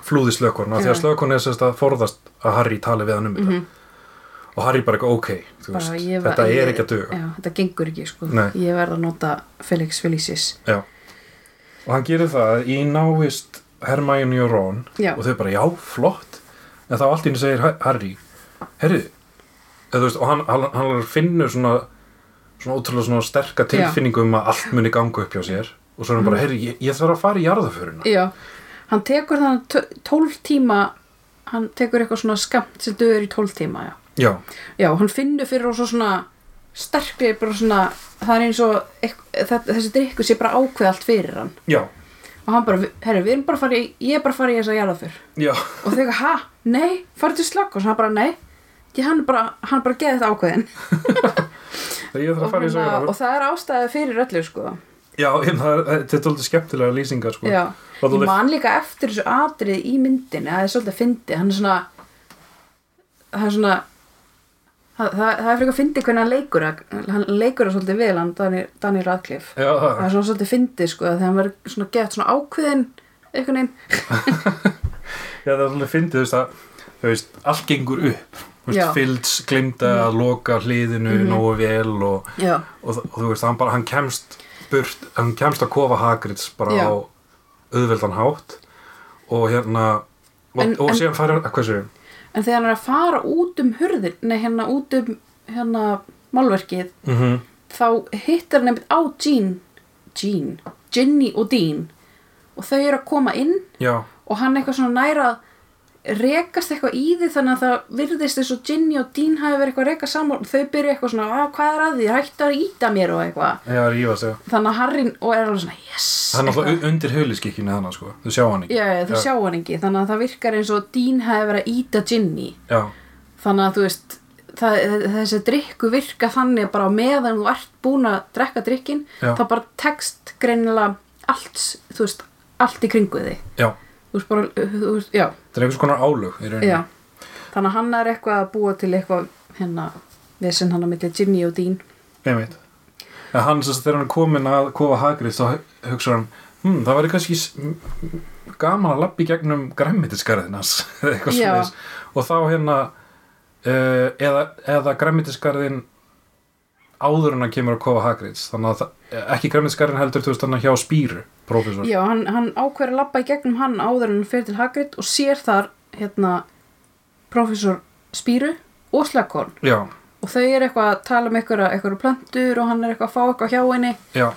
flúði slögkorn af því að Já. slögkorn er sérst að forðast að Harry tali við hann um mhm. Þetta og Harry bara eitthvað, ok, þú veist, ég var- þetta ég- er ekki að duga. Já, þetta gengur ekki sko. Nei. ég verð að nota Felix Felicis. Já. og hann gerir það í návist Hermione og Ron Já. og þau bara, já, flott. En þá allt í henni segir Ha- Harry herri, eða, þú veist, og hann, hann, hann finnur svona svona ótrúlega svona sterka tilfinningu um að allt muni ganga upp hjá sér og svo er hann bara, herri, ég, ég þarf að fara í jarðaföruna já, hann tekur þannig tólf tíma hann tekur eitthvað svona skamt sem döður í tólf tíma já. já, já, hann finnur fyrir og svo svona sterkri bara svona það er eins og þessi drikku sé bara ákveð allt fyrir hann. Já, og hann bara, herri, við erum bara að fara í ég er bara að fara í þessa jarðaför já. Og þau eitthvað, ha, nei, farið til slökk og hann bara, nei, ég, hann bara hann bara geði þetta ákveðin. <laughs> Að og, jarðaför og það er ástæði fyrir öllu sko. já, ég, það er, þetta er svolítið skemmtilega lýsingar sko. já, ég veist- man líka eftir þessu atrið í myndinni það er svolítið fyndið, hann er svona það er svona það, það, það er frekar fyndið hvernig hann leikur hann leikur það svolítið vel hann Daniel Radcliffe. Já, það það er svona svolítið fyndið sko þegar hann verður svona gett svona ákveðin einhvern veginn. <laughs> Já, það er svolítið fyndið, þú veist að þú veist, allt gengur upp. Veist. Mhm. Fields glimta að loka hliðinu nógu vel og, og, og þú veist, hann bara, hann kemst burt, hann kemst að kofa Hagrids bara Já. á auðveldan hátt og hérna og, En- og en- síðan færa, hvað sér en þegar hann er að fara út um hurðin nei hérna út um hérna málverkið mm -hmm. þá hittar hann nefnt á Jean Jean, Ginny og Dean og þau eru að koma inn já, og hann eitthvað svona næra að rekast eitthvað í því þannig að það virðist eins og Ginny og Dean hafi verið eitthvað að reka saman og þau byrja eitthvað svona, að hvað er að því, hættu að íta mér og eitthvað. Já, rífa sig. Þannig að Harry og er alveg svona, yes hann er alltaf undir huliskikkinu þannig, sko, þú sjá hann ekki. Já, já, þú sjá hann ekki, þannig að það virkar eins og Dean hafi verið að íta Ginny. Já, þannig að þú veist það, þessi drikku virka þannig bara meðan þú ert búin að drekka drikkin Já. þá bara tekst greinilega allt, þú veist, allt í kringu þig. Já, þú veist bara, þú veist, já, það er einhvers konar álug í rauninni. Já. Þannig að hann er eitthvað að búa til eitthvað hérna, við sem hann að milli Ginny og Dean. Einmitt. En hann, að þegar hann er komin að kofa Hagrid þá hugsa hann hm, það væri kannski gaman að lappa í gegnum <laughs> svoleiðis. Og þá hérna uh, eða, eða græmmitisgarðin áður en hann kemur að kofa Hagrids. Þannig að það, ekki græmmitisgarðin heldur þú veist hann hjá Spýru, prófessor. Já, hann, hann ákveður að labba í gegnum hann áður en hann fyrir til Hagrid og sér þar hérna professor Spíru og Slagkorn. Já, og þau eru eitthvað að tala um eitthvað, plöntur og hann er eitthvað að fá eitthvað hjá henni. Já,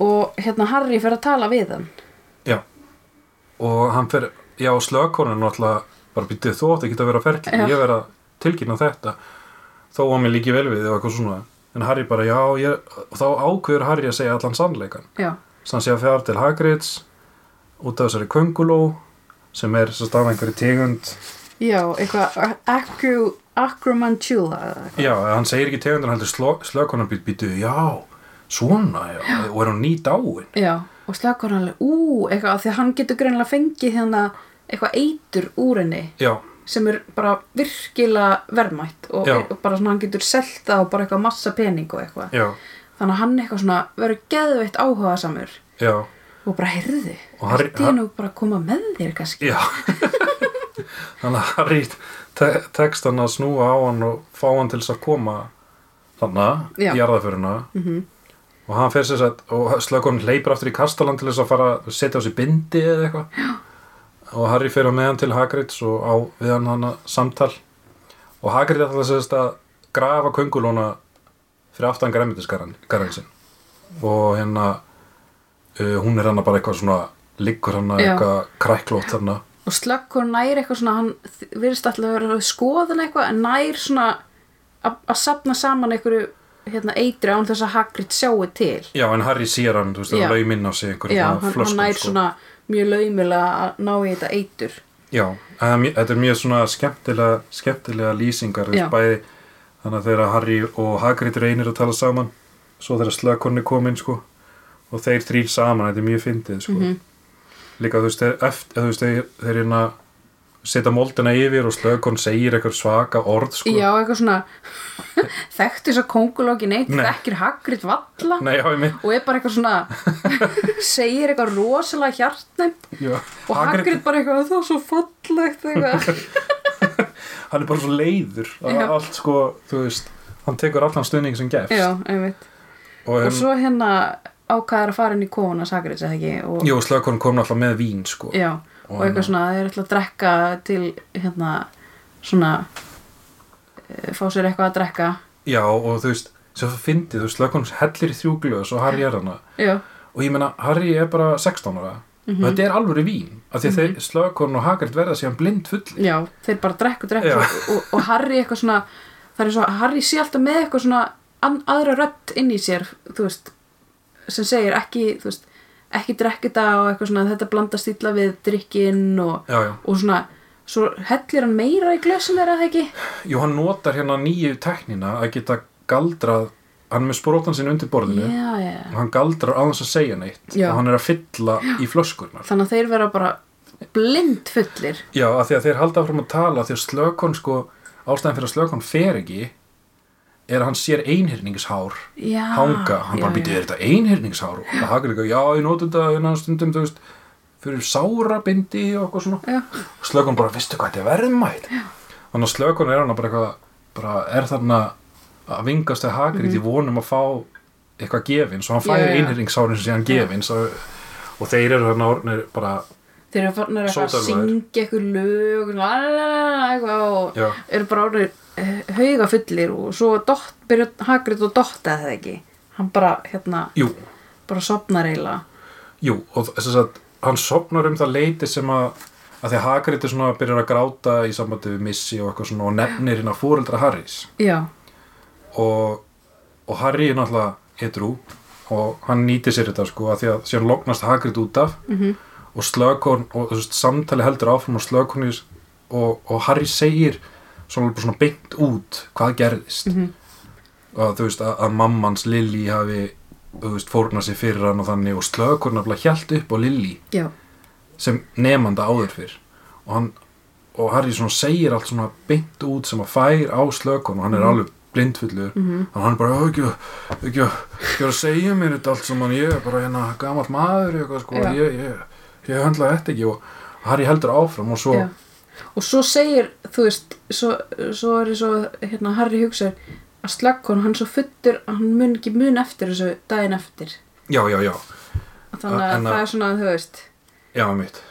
og hérna Harry fyrir að tala við hann. Já. Og hann fer, já slögkonun náttúrulega bara býttið þú átt ekki að vera ferli. Já. ég verð að tilkynna þetta. Þó að mér líki vel við og eitthvað svona en Harry bara já ég, þá ákveður Harry að segja allan sannleikan já, sem hann að fjara til Hagrids út af þessari könguló sem er svo stað einhverju tegund. Já eitthvað acromantula já, hann segir ekki tegundur heldur slögkonan být býtu, já, svona já. og er hún ný dáin já, og alveg, ú, eitthvað því að hann getur greinilega fengið hérna eitthvað eitur úr henni. Já, sem er bara virkilega verðmætt og, og bara svona hann getur selta og bara eitthvað massa pening og eitthvað. Þannig að hann eitthvað svona verður geðveitt áhuga samur já. Og bara heyrði, Og Harry- ætti ég nú bara koma með þér kannski? Já. <laughs> Þannig að Harry te tekst hann að snúa á hann og fá hann til þess að koma þannig í jarðaföruna Mhm. og hann fyrir sér að og slökun hleypur aftur í kastalan til þess að fara að setja á sig bindi eða eitthvað. Og Harry fyrir með hann til Hagrids og á við hann hann samtal. Og Hagrid ætla þess að grafa köngulóna fyrir aftan græmitisgarðin sinn. Og hérna uh, hún er hann bara eitthvað svona liggur hann Já. eitthvað kræklótt þarna. Og Slagkorn nær eitthvað svona hann virðist alltaf að vera að skoðan eitthvað en nær svona að að sapna saman einhverju hérna, eitri án þess að Hagrid sjáu til. Já, en Harry sér hann, þú veist, það er lauminn á sig einhverjum já, hann, hann nær sko. svona mjög laumilega að ná í þetta eitur Já, þetta er mjög svona skemmtilega, skemmtilega lýsingar, bæði þannig að þegar Harry og Hagrid reynir að tala saman svo þegar slökonni komin, sko og þeir þrýr saman, þetta er mjög fyndið sko. Mhm. líka þú veist, þeir, eftir, þú veist þeir, þeir hérna setja moldina yfir og slökon segir eitthvað svaka orð sko. Já, eitthvað svona <laughs> þekkti þess að kongulóki neitt, Nei. þekkir Hagrid valla Nei, já, og er bara eitthvað svona <laughs> segir eitthvað rosalega hjartnæmt já, og Hagrid, Hagrid bara eitthvað það var svo fallegt <laughs> hann er bara svo leiður Já. allt sko, þú veist hann tekur allan stuðning sem gefst Já, og, og um, svo hérna ákvæður að fara inn í kóna Hagrid, eða ekki og, jú, slökon kom náttúrulega með vín sko. já, og, eitthvað hérna- svona þeir ætla að drekka til hérna svona eh, fá sér eitthvað að drekka. Já, og þú veist svo fyndið, þú veist, slökon hellir í þrjú glöðs og Harry er hana Já, og ég meina, Harry er bara 16 ára. Mhm. og þetta er alvöru vín af því að þeir slökon og Hagrid verða síðan blind full já, þeir bara drekku, drekku og, og, Harry eitthvað svona það er svo, Harry sé alltaf með eitthvað svona aðra rödd inn í sér þú veist, sem segir ekki þú veist, ekki drekka þetta og eitthvað svona þetta blandast illa við drikkinn og, já, já, og svona svo hellir hann meira í glössin þeirra eða ekki? Jú, hann notar hérna nýju teknina að geta galdrað hann er með sprótan sinni undir borðinu já, og hann galdrar þess að segja neitt og hann er að fylla í flöskurnar. Þannig að þeir vera bara blind fullir. Já, af því að þeir halda áfram að tala því að slökon sko, ástæðan fyrir að slökon fer ekki er að hann sér einhyrningshár já, hanga, hann já, bara býti, er þetta einhyrningshár? Og það hakar líka, já, ég noti þetta innan stundum, þú veist, fyrir sára bindi og eitthvað svona. Já, og slökon bara, veistu hvað þetta er verðmætt. Þannig að slökon er hann bara eitthvað bara er þarna að vingast að Hagrid í vonum að fá eitthvað gefins og hann Mhm. Já, fær já. einhyrningshárin sem sé hann gefins og, og þeir eru þarna orðnir bara þeir eru farin að syngja eitthvað lög og eru bara orðið hauga fullir og svo dott, byrja Hagrid og dotta það ekki? Hann bara hérna, jú, bara sopnar eiginlega. Jú, og þess að hann sopnar um það leiti sem að að því Hagrid er svona að byrja að gráta í sambandi við Missy og eitthvað svona og nefnir hérna fóreldra Harrys. Já, og, og Harry er náttúrulega hetru og hann nýtir sér þetta sko að því að síðan loknast Hagrid út af Mhm. og Slökon og veist, samtali heldur áfram og Slökon og, og Harry segir svona, bara svona beint út hvað gerðist. Mhm. og þú veist að, að mammans Lily hafi fórnað sér fyrir hann og þannig og Slökon nefnilega hjælt upp á Lily já, sem nefnanda áður fyrr. Og hann og Harry svona segir allt svona beint út sem að fær á slökun og hann er alveg blindfullur. Mhm. og hann er bara, "Ó, ekki, ekki, ekki að segja mér þetta allt saman. Ég er bara hérna gamall maður eitthvað sko, ég, ég, ég höndla þetta ekki. Og Harry heldur áfram og svo já og svo segir, þú veist svo, svo er svo, hérna, Harry hugsa að slakkon, hann svo futtur að hann mun ekki mun eftir þessu daginn eftir. Já, já, já, þannig að að- það er svona, þú veist. Já, mitt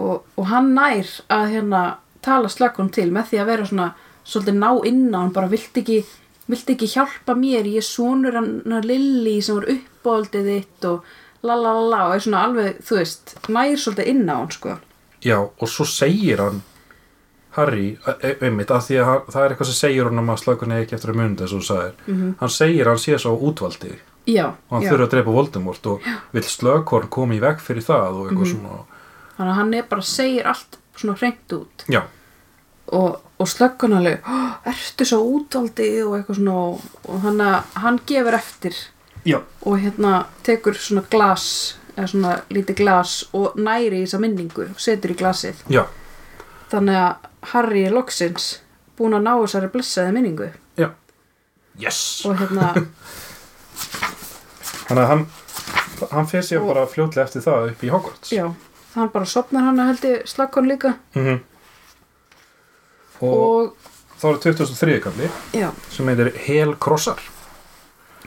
og, og hann nær að hérna tala slökkun til með því að vera svona svolítið ná inn á hann bara vilt ekki, vilt ekki hjálpa mér ég er sonur hann Lilli sem var uppáldið þitt og la la la la. Og er svona alveg, þú veist nær svolítið inn á hann sko. Já, og svo segir hann Harry, e- einmitt, að því að hann- það er eitthvað sem segir hann um að slökun er ekki eftir að munda þess að þú sagðir, Mhm. hann segir að hann sé svo útvaldi. Já, og hann já. þurfa að drepa Voldemort og vill slökkorn koma í veg fyrir það og eitthvað Mhm. svona. Þannig að hann er bara segir allt svona hreint út. Já, og, og slökkun alveg "Ó, ertu svo útvaldi? og eitthvað svona og, og hann, hann gefur eftir. Já, og hérna tekur svona glas eða svona lítið glas og næri í þessa minningu og setur í glasið. Já, þannig að Harry er loksins búin að ná þessari blessaði minningu. Já. Yes, og hérna, <laughs> þannig að hann hann fyrir Og- bara fljótlega eftir það upp í Hogwarts. Já þannig bara sopnar hann að heldur slakkon líka. Mhm. og, og, þá er 2003 kalli já, sem heitir Helkrossar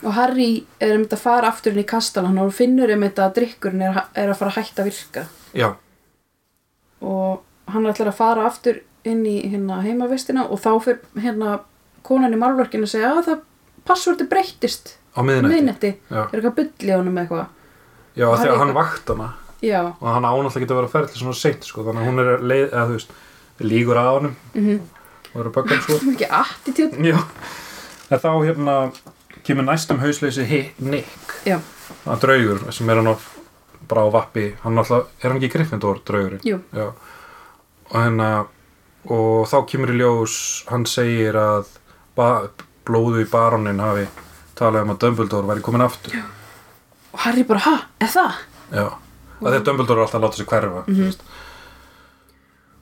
og Harry er um þetta að fara aftur inn í kastalan og finnur um þetta að drikkurinn er, er að fara að hætta að virka. Já, og hann ætlar að fara aftur inn í hérna heimavistina og þá fyrir hérna konan í málverkinu að segja að það passvorti breyttist á já, er eitthvað bull í honum eitthvað? Já Harry að hann vakt hana. Já, og hann getur að vera ferðli svona seint sko, þannig að hún er leið, eða veist lígur að honum. Mhm. Og eru böggan sko. <laughs> Ekki attitút. Já, en þá hérna kemur næstum hausleysi Nick. Já, að draugur sem er hann á bara á vappi, hann alltaf, er hann ekki Gryffindor draugurinn? og hérna og þá kemur í ljós hann segir að blóðu í baronin hafi talað um að Dumbledore væri komin aftur. Já. og Harry bara, ha, er það? já. Að því að Dumbledore er alltaf að láta sig hverfa mm -hmm.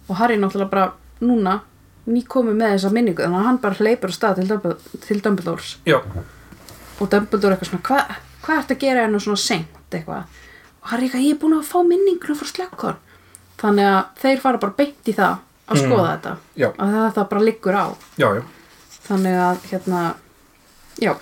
og Harry náttúrulega bara núna ný komið með þessa minningu. Þannig að hann bara hleypur á stað til, til Dumbledores. Já, og Dumbledore eitthvað svona hvað hva ertu að gera hennu svona seint? Eitthvað. Og Harry eitthvað, ég er búin að fá minninguna frá slökkor þannig að þeir fara bara beint í það að Mm. skoða þetta. Já, að þetta bara liggur á. Já, já, þannig að hérna já,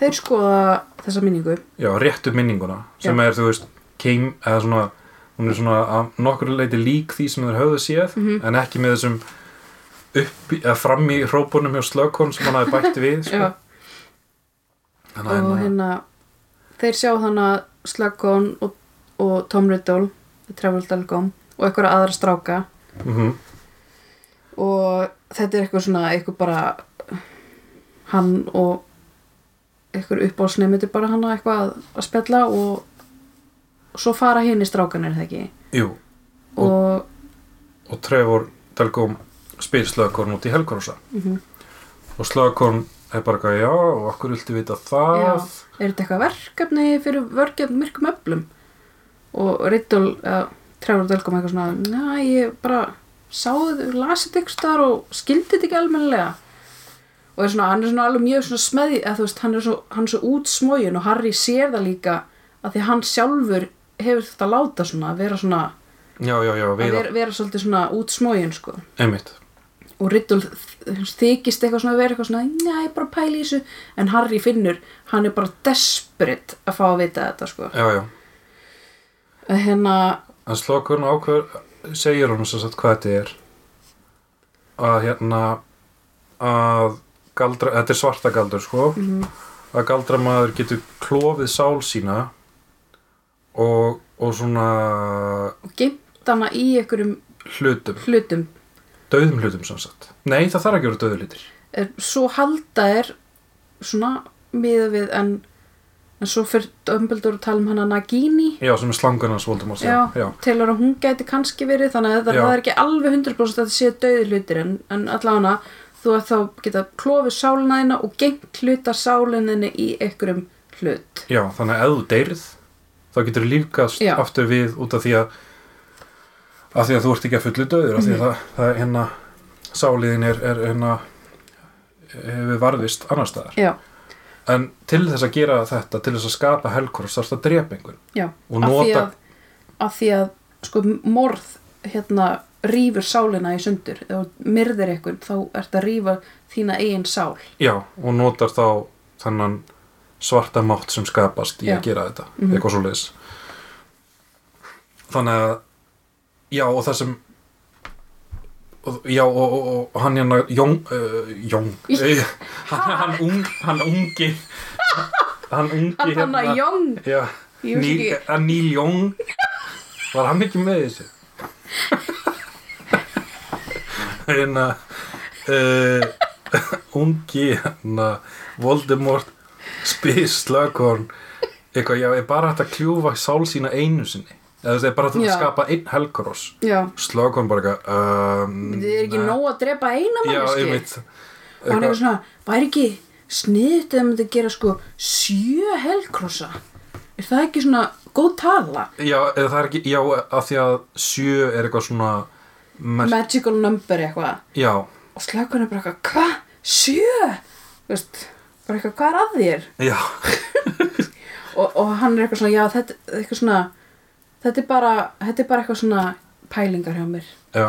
þeir skoða þessa minningu. Já réttu minninguna sem er, þú veist, keim eða svona, hún er svona að nokkur leiti lík því sem þeir höfðu séð Mhm. en ekki með þessum upp, eða fram í hrópunum hjá slökkon sem hann hafi bætt við <laughs> sko. Og hérna, hérna þeir sjá þannig að Slughorn og, og Tom Riddle Travel Dalgom og eitthvað aðra stráka. Mm og þetta er eitthvað svona eitthvað bara hann og eitthvað uppáhalsnefndir bara hann að eitthvað að, að spjalla og, og svo fara hinn í strákanir það ekki jú, og, og Trevor Delgum spyr slökkorn út í Helgorosa Mhm. og slökkorn er bara eitthvað, já, og okkur viltu vita það Já. er þetta eitthvað verkefni fyrir vörgjum myrkum öflum og Riddle uh, Trevor Dalgom eitthvað svona næ, ég bara sáðu, lasið ykkur staðar og skildi þetta ekki almennilega. Og er svona, hann er svona alveg mjög svona smeði eða þú veist, hann er svo, hann er svo útsmógin og Harry sér það líka að því hann sjálfur hefur þetta láta svona að vera svona, já, já, já, að vera, vera svolítið svona útsmógin sko. Einmitt, og Riddle þykist eitthvað svona að vera eitthvað svona er bara að pæla í þessu. En Harry finnur, hann er bara desperate að fá að vita þetta sko. Já, já. Að hérna, en slökkorn ákveður segir hún sem sagt hvað þetta er. Að hérna að galdra, þetta er svarta galdur sko. Mhm. að galdramaður getur klofið sál sína og, og svona og geimt hana í einhverjum hlutum, hlutum. Döðum hlutum sem sagt. Nei, það þarf ekki að vera döðu hlutir. Er, svo halda er svona miða við en, en svo fyrir Dumbledore að tala um hana Nagini já, sem er slangun hans Voldemort já, já, telur að hún gæti kannski verið þannig að Já. það er ekki alveg 100% að þetta sé döði hlutir en, en allavega þú að þá geta klofið sálina þína og geimt hluta sálininni í einhverjum hlut já, þannig að ef þú deyrið þá getur þú lífgast Já. aftur við út af því að af því að þú ert ekki að fullu döður af því Mhm. að það, það er hérna sáliðin er, er hérna hefur varðist annar staðar já, en til þess að gera þetta til þess að skapa helkors þarfst að drepa einhvern já, Og því nota- af því að sko morð hérna rýfur sálina í sundur. Þú myrðir eitthvað þá ert að rýfa þína eigin sál. Já, og notar þá þannan svarta mátt sem skapast í Já. að gera þetta. Mhm. eitthvað svo leis þannig að já, og það sem já, og, og, og hann hérna Jón, uh, Jón uh, hann, hann, ung, hann ungi hann ungi hann hann að jóng já, Ég ekki. að Neil Young var hann ekki með þessu? Hérna uh, ungi hérna Voldemort spyr Slughorn eitthvað, já, er bara hægt að kljúfa sál sína einu sinni eða það er bara hægt að skapa einn helkoross já, Slughorn bara eitthvað um, þið er ekki nóg að drepa eina manneski og hann er svona, væri ekki sniðt eða myndi gera sko sjö helkrossa er það ekki svona góð tala? Já, eða það er ekki, já, af því að sjö er eitthvað svona magical number eitthvað. Já, og slökun er bara eitthvað, hvað? Sjö? Þú veist, bara eitthvað, hvað er að þér? já, <laughs> Og, og hann er eitthvað svona, já, þetta er eitthvað svona þetta er bara, þetta er bara eitthvað svona pælingar hjá mér. Já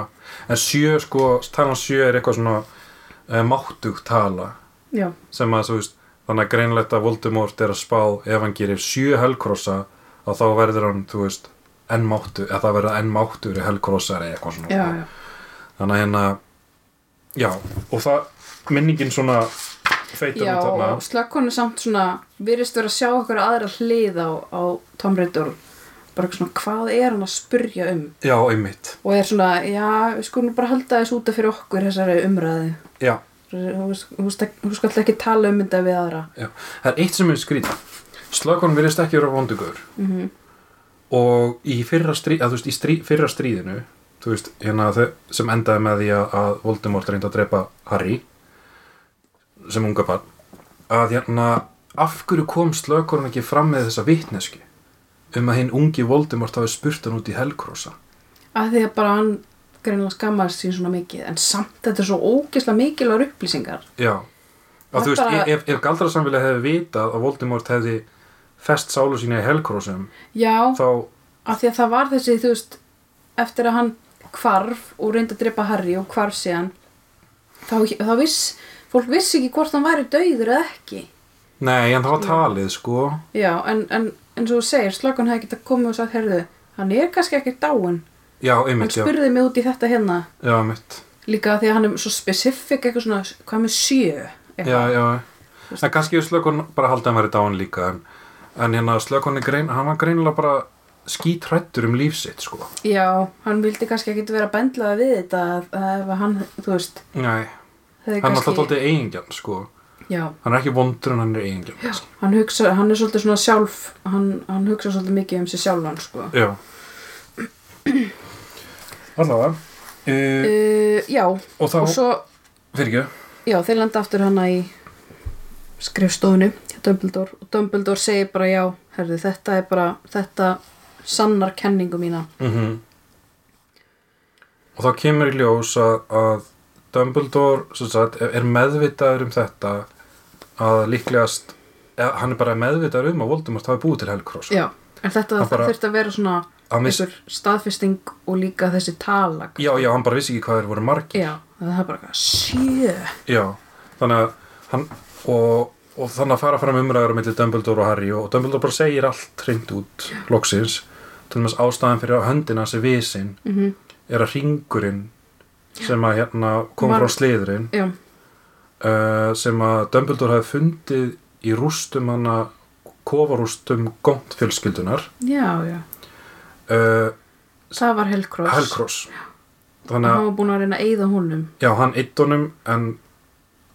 en sjö, sko, talan sjö er eitthvað svona uh, máttugt tala. Já, sem að, þú veist, þannig að greinlegt að Voldemort er að spá ef hann gerir sjö helkrossa að þá verður hann, þú veist, enn máttu eða það verður enn máttur í helkrossar eða eitthvað svona. Já, já. Þannig að hérna já, og það minningin svona feitar Já, út þarna. og slökkon er samt svona virðist vera að sjá okkur aðra hlið á, á Tom Riddle bara svona, hvað er hann að spurja um? Já, einmitt, og er svona, já, við skulum bara halda þess útaf fyrir okkur þessari umræði já, þú skall ekki tala um þetta við aðra. Já. Það er eitt sem er skrítið Slökon virðist ekki vera vondugur. Mm og í fyrra, strí, að, veist, í strí, fyrra stríðinu veist, hérna sem endaði með því að, Voldemort reyndi að drepa Harry sem unga barn að hérna af hverju kom slökorn ekki fram með þessa vitnesku um að hinn ungi Voldemort hafi spurt hann út í Helkrossa að því að bara hann greinilega skammaðist sín svona mikið en samt þetta er svo ógeðslega mikilvægur upplýsingar. Já, að þú veist, bara- ef, ef galdrasamfélagi hefði vitað að Voldemort hefði fest sálu sína í Helkrossum já, þá, að því að það var þessi þú veist, eftir að hann hvarf og reyndi að drepa Harry og hvarf síðan þá, þá viss fólk vissi ekki hvort hann væri dauður eða ekki. Nei, en það var talið, sko. Já, en, en eins og þú segir, slökun hefði getað komið og sagt, heyrðu, hann er kannski ekki dáinn. Já, hann einmitt, já, spurði mig út í þetta hérna. Já, einmitt. Líka því að hann er svo specific eitthvað svona, hvað með sjö Já, eitthvað. já, en kannski er slökun bara haldið að hann væri dáin líka en, en hérna slökun er grein, hann var greinilega bara skítrættur um líf sitt, sko. Já, hann vildi kannski ekki vera bendlaða við þetta að, að ef hann, þú veist. Nei, hefði hann er alltaf tóltið eigingjarn, sko já, Hann er ekki vondur en hann er eigingjarn hann hugsa, hann er svolítið svona sjálf hann, hann hugsa svolítið mikið um sig sjálfan sko. Já. <clears throat> Allavega uh, uh, já, Og þá, og svo já, þeir lenda aftur hana í skrifstofunni hjá Dumbledore og Dumbledore segir bara já, herðu, þetta er bara þetta sannar kenningu mína. Mm Og þá kemur í ljós að, að Dumbledore sem sagt, er meðvitaður um þetta að líklegast eða, hann er bara meðvitaður um að Voldemort hafi búið til Helcross já, en þetta þurfti að vera svona einhver staðfesting og líka þessi tala Já, já, hann bara vissi ekki hvað þeir voru margir. Já, það er bara eitthvað sjö Já, þannig að hann og, og þannig að fara fram umræður með Dumbledore og Harry og Dumbledore bara segir allt hreint út loksins. Til dæmis ástæðan fyrir að höndina sé visin mm er að ringurinn sem að hérna kom Var- frá sliðurinn já, uh, sem að Dumbledore hafi fundið í rústum hana kofarústum gont fjölskyldunar já, já. Uh, það var og þannig hann var búin að reyna að eyða honum. Já, hann eitt honum en,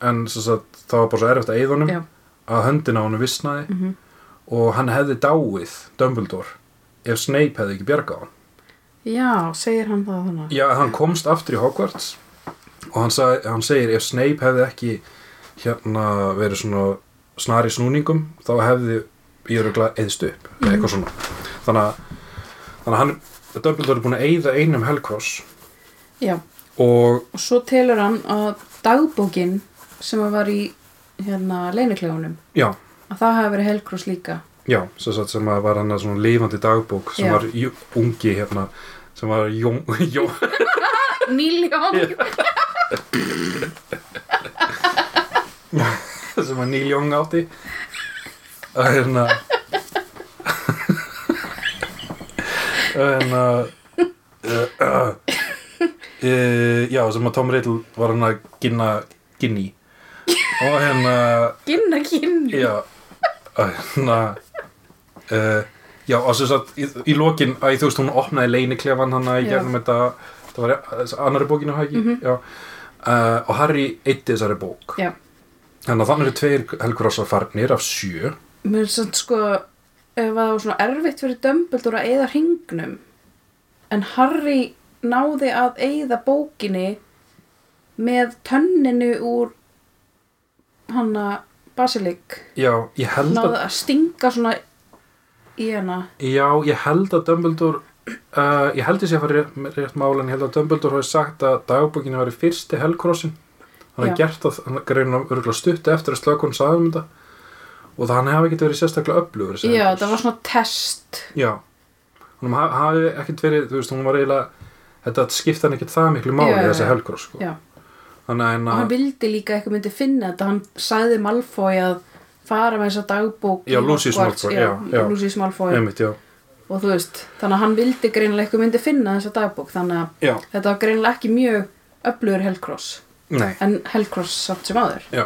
en sagt, það var bara svo erfitt að eyða honum já, að höndina honum visnaði. Mm og hann hefði dáið Dumbledore ef Snape hefði ekki bjargað hann já, segir hann það þannig. Já, hann komst aftur í Hogwarts og hann, sag, hann segir ef Snape hefði ekki hérna verið svona snar í snúningum þá hefði ég öruglega eðst upp. Eða eitthvað svona. Þannig þannig að hann Dumbledore er búin að eyða einum Hellcross. Já, og og svo telur hann að dagbókin sem var í hérna leinuklegunum já, að það hafi verið Hellcross líka. Já, sem, sagt, sem að var hann að svona lifandi dagbók sem Já. var ungi hérna sem var jón, jón <laughs> Níljón sem að Neil Young átti. Að hérna að hérna uh, uh, uh, já, sem að Tom Riddle var hann að ginna ginni og hérna Ginna kynni já. Að hérna uh, já, og sem sagt í, í lokin, að þú veist, hún opnaði leiniklefan hann í Já. gegnum þetta það var annari bókinu hægi Mhm. já uh, og Harry eitti þessari bók. Já, Þannig að þannig eru tveir helgurásar farnir af sjö. mér er svona sko ef það var svona erfitt fyrir Dumbledore að eyða hringnum en Harry náði að eyða bókinni með tönninu úr hanna Basilik Já, ég held að, náði að stinga svona í hana. Já, ég held að Dumbledore, uh, ég held þessi að fara rétt, rétt mála en ég held að Dumbledore hafi sagt að dagbókinu var í fyrsti helgrossin. Hann hafði gert það, hann greinu örgulega stutti eftir að slökun sagði um þetta og það hann hefði ekkert verið sérstaklega öflugur. Já, Hellcross. það var svona test Já, hún ha- hafi ekkert verið, þú veist, hún var eiginlega, þetta skipta hann ekkert það miklu máli já, þessi já. helgross, sko. Þannig að og hérna, hann vildi líka eitthvað myndi finna þetta hann sagði Malfoy að fara með þessa dagbók í Já, Hogwarts, Malfoy, og þú veist, þannig að hann vildi greinilega eitthvað myndi finna þessa dagbók þannig að já, þetta var greinilega ekki mjög öflugur Hellcross nei. en Hellcross samt sem aður Já,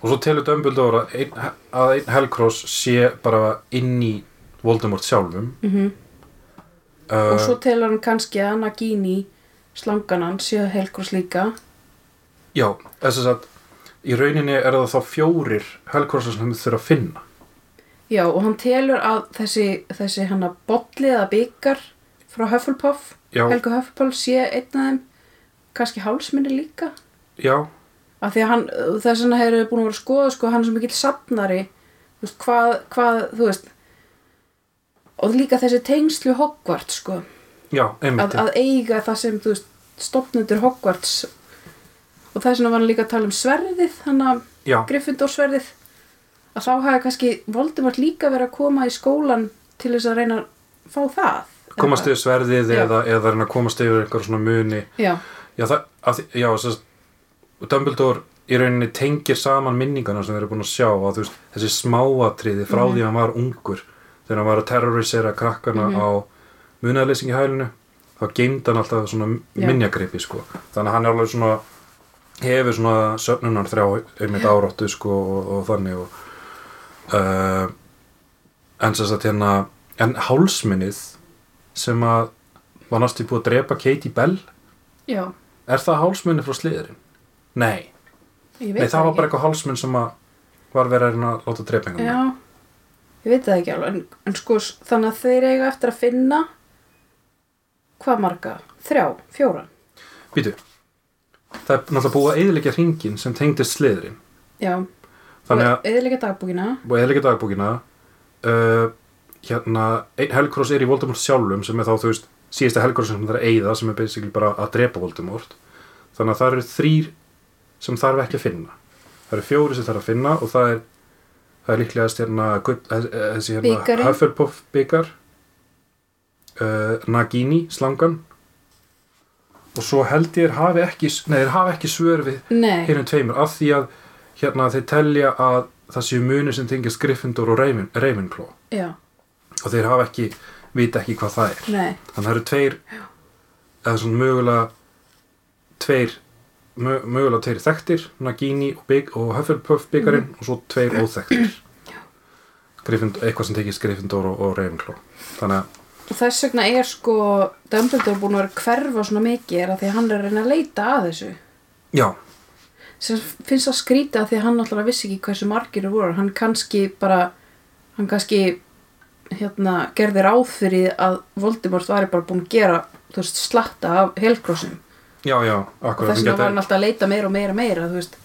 og svo telur Dumbledore að einn, að einn Hellcross sé bara inn í Voldemort sjálfum. Mm uh, og svo telur hann kannski að Nagini slangan hann séu Hellcross líka. Já, þess að í rauninni er það þá fjórir Hellcrossar sem þau þurfa að finna já og hann telur að þessi, þessi hann að bolli eða byggar frá Hufflepuff Já, Helgu Hufflepuff sé einn af þeim. Kannski hálsminni líka. Já, af því að hann, þess vegna hefur búin að vera að skoða sko, hann er svo mikill safnari. Þú veist, hvað, hvað, þú veist. Og líka þessi tengslu Hogwarts sko. Já, einmitt. Að, að eiga það sem þú veist stopnendur Hogwarts. Og það er svona var hann líka að tala um sverðið þannig að Gryffindor sverðið að þá hafi kannski Voldemort líka verið að koma í skólan til þess að reyna að fá það komast yfir sverðið eða, eða reyna að komast yfir einhver svona muni já, já, það, að, já, þess Dumbledore í rauninni tengir saman minningana sem þeir eru búin að sjá þú veist, þessi smáatriði frá Mhm. því að hann var ungur þegar hann var að terrorisera krakkana Mhm. á munaðleysingi hælinu þá geymd hann alltaf svona Já. minnjagripi sko. þannig að hann er alveg svona hefur svona söfnunar þrjá einmitt áróttu sko og, og þannig og uh, en sem sagt hérna en hálsminnið sem að var næstu búið að drepa Katie Bell já, er það hálsminnið frá sliðurinn? Nei, Nei það var bara eitthvað hálsminn sem að var verið að láta drepa einhvern Já, ég veit það ekki alveg en, en sko, þannig að þeir eiga eftir að finna hvað marga? Þrjá, fjóra Býtu, það er náttúrulega búið að eðilegja hringin sem tengdist sliðurinn. Já, og eðilega dagbúkina og eðilegja dagbúkina uh, hérna einn helgrós er í Voldemort sjálfum sem er þá þú veist síðasta helgrós sem það er að eyða sem er basically bara að drepa Voldemort. Þannig að það eru þrýr sem þarf ekki að finna. Það eru fjóri sem þarf að finna og það er það er líklegast hérna gull- eh, þessi hérna. Hufflepuff byggar uh, Nagini slangan. Og svo held ég þeir hafi ekki nei þeir hafi ekki svör við hinum tveimur af því að hérna þeir telja að það séu muni sem tengist Gryffindor og Raven, Ravenclaw. Já, og þeir hafa ekki, vita ekki hvað það er. Nei. Þannig að það eru tveir eða svona mögulega tveir mö, mögulega tveir þekktir Nagini og, Big, og Hufflepuff byggarinn og svo tveir óþekktir. Gryffindor, eitthvað sem tengist Gryffindor og, og Ravenclaw. Þannig að Og þess vegna er sko Dumbledore búin að vera hverfa svona mikið er að því að hann er að reyna að leita að þessu? Já, sem finnst það skrýta því að hann alltaf vissi ekki hversu margir það voru. Hann kannski bara hann kannski hérna gerði ráð fyrir að Voldemort væri bara búin að gera veist, slatta af já, og þess vegna var hann alltaf að leita meira og meira og meira þú veist.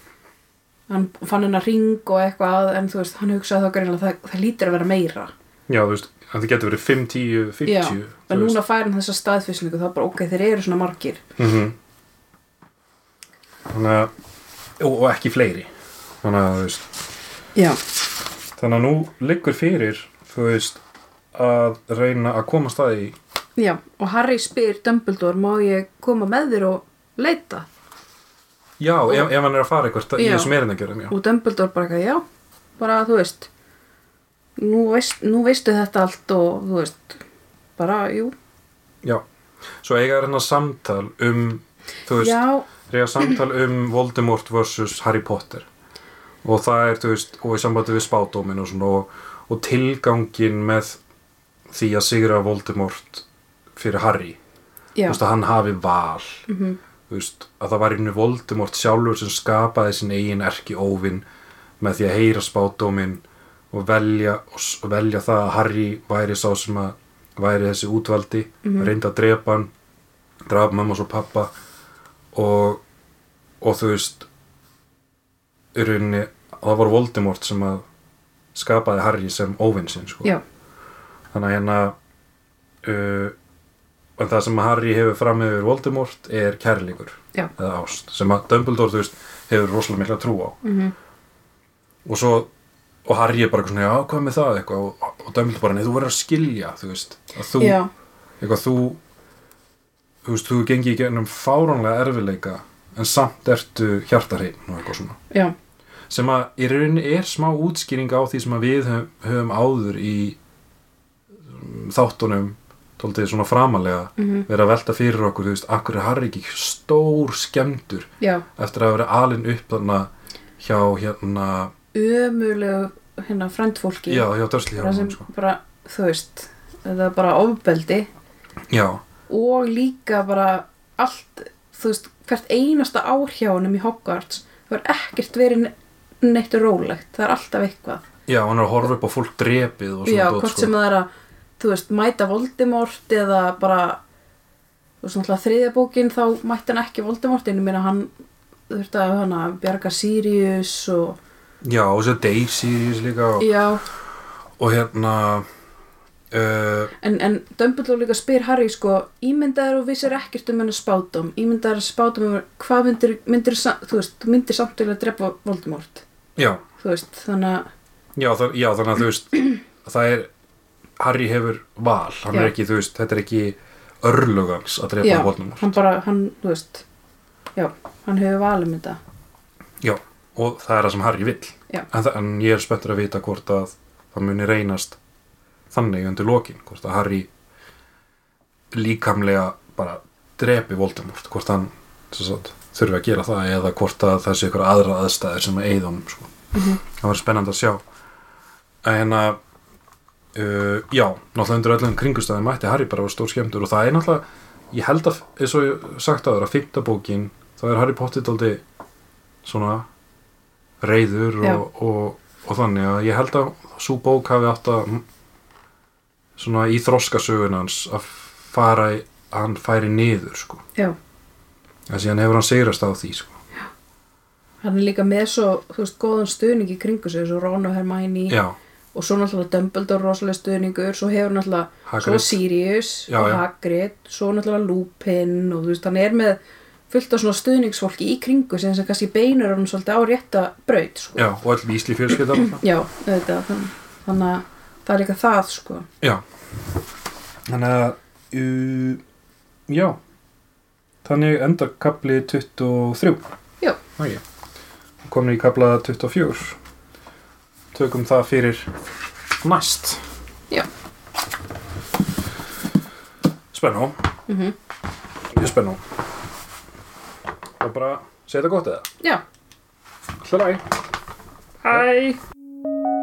Hann fann hennar ring og eitthvað en þú veist, hann hugsaði þá greinlega það, það lítur að vera meira. Já, þú veist, það getur verið 5, 10, 50 Já, en núna fær hann þessa staðfyrslingu þá bara ok, þeir eru svona margir. Mm þannig að og, og ekki fleiri. Þannig að þú veist já, þannig að nú liggur fyrir þú veist að reyna að koma staði í já, og Harry spyr Dumbledore, má ég koma með þér og leita? já, ef, ef hann er að fara eitthvað í þessum erindagjörðum já. og Dumbledore bara eitthvað, já, bara þú veist nú, veist, nú veistu þetta allt og þú veist bara, jú, já, svo eiga er hérna samtal um þú veist, já, eiga samtal um Voldemort vs. Harry Potter og það er, þú veist, og í sambandi við spádómin og svona og, og tilgangin með því að sigra Voldemort fyrir Harry já þú veist að hann hafi val mm þú veist, að það var einu Voldemort sjálfur sem skapaði sin eigin erki óvin með því að heyra spádóminn og velja, og velja það að Harry væri sá sem að væri þessi útvaldi, Mhm. reyndi að drepa hann draf mamma og pappa og og þú veist í rauninni, það var Voldemort sem að skapaði Harry sem óvinn sinn sko. þannig að hérna uh, en það sem Harry hefur fram yfir Voldemort er kærleikur eða ást sem að Dumbledore þú veist hefur rosalega mikla trú á. Mm og svo og Harry er bara eitthvað svona, já, hvað með það? Eitthvað og, og Dumbledore bara, nei, þú verður að skilja þú veist, að þú, eitthvað þú þú veist, þú gengi í gennum fáránlega erfileika en samt ertu hjartarheim og eitthvað svona. Já, sem að í rauninni er smá útskýring á því sem við höfum, áður í um, þáttunum tóltið svona framalega mm verið að velta fyrir okkur, þú veist, akkur er Harry ekki stór skemmtur já. eftir að vera alinn upp þarna hjá hérna, ömulegu hérna frændfólki. Já, hjá Dörsli bara sem hjá sko. bara, þú veist þetta er bara ofbeldi. Já, og líka bara allt, þú veist, hvert einasta honum í Hogwarts það er ekkert verið ne- neitt rólegt það er alltaf eitthvað. Já, hann er að horfa upp á fólk drepið og svona já, dót, hvort sem það er að þú veist, mæta Voldemort eða bara þú veist, náttúrulega þriðja bókin þá mætti hann ekki Voldemort en ég meina hann þurfti að hana, bjarga Sirius og já, og svo Dave Sirius líka og, já, og hérna uh, En, en Dumbledore líka spyr Harry sko ímyndaður og vissir ekkert um hennar spátum ímyndaður spátum um hvað myndir, myndir þú veist, þú myndir samt vilja drepa Voldemort. Já, þú veist, þannig að já, það, já, þannig að þú veist <clears throat> það er, Harry hefur val. Hann Já. er ekki, þú veist, þetta er ekki örlugans að drepa Voldemort. hann bara, hann, þú veist já, hann hefur valið um þetta. Já, og það er það sem Harry vill. Já. en, það, en ég er spenntur að vita hvort að það muni reynast þannig undir lokin hvort að Harry líkamlega bara drepi Voldemort hvort hann sagt, þurfi að gera það eða hvort að það sé ykkur aðra aðstæður sem að eigða honum sko. Mhm. það var spennandi að sjá en að uh, já, náttúrulega undir öllum kringustæðum mætti Harry bara var stór skemmtur og það er náttúrulega ég held að, eins og ég sagt áður að fymta bókin, þá er Harry Potter daldi svona reyður Já. og, og, og þannig að ég held að svo bók hafi átt að mm, svona í þroskasögun hans að fara í, að hann færi niður sko já, en síðan hefur hann sigrast á því sko hann er líka með svo þú veist, góðan stuðning í kringu sig svo Ron og Hermione já, og svo náttúrulega Dumbledore rosalega stuðningur svo hefur náttúrulega, svo Hagrid. Sirius Já, og já. Hagrid svo náttúrulega Lupin og þú veist, hann er með fullt af svona stuðningsfólki í kringu sem kannski beinur hann svolítið á rétta braut sko. já, og öll vísli fjölskyldan já, þannig, þannig að það er líka það sko. Já. Þannig að uh, Já. Þannig endar kapli 23 Já. Komin í kapla 24 Tökum það fyrir næst. Já. Spennó. Mm Mjög spennó. Og bara segja þetta gott eða? Já, Alltaf læg hæ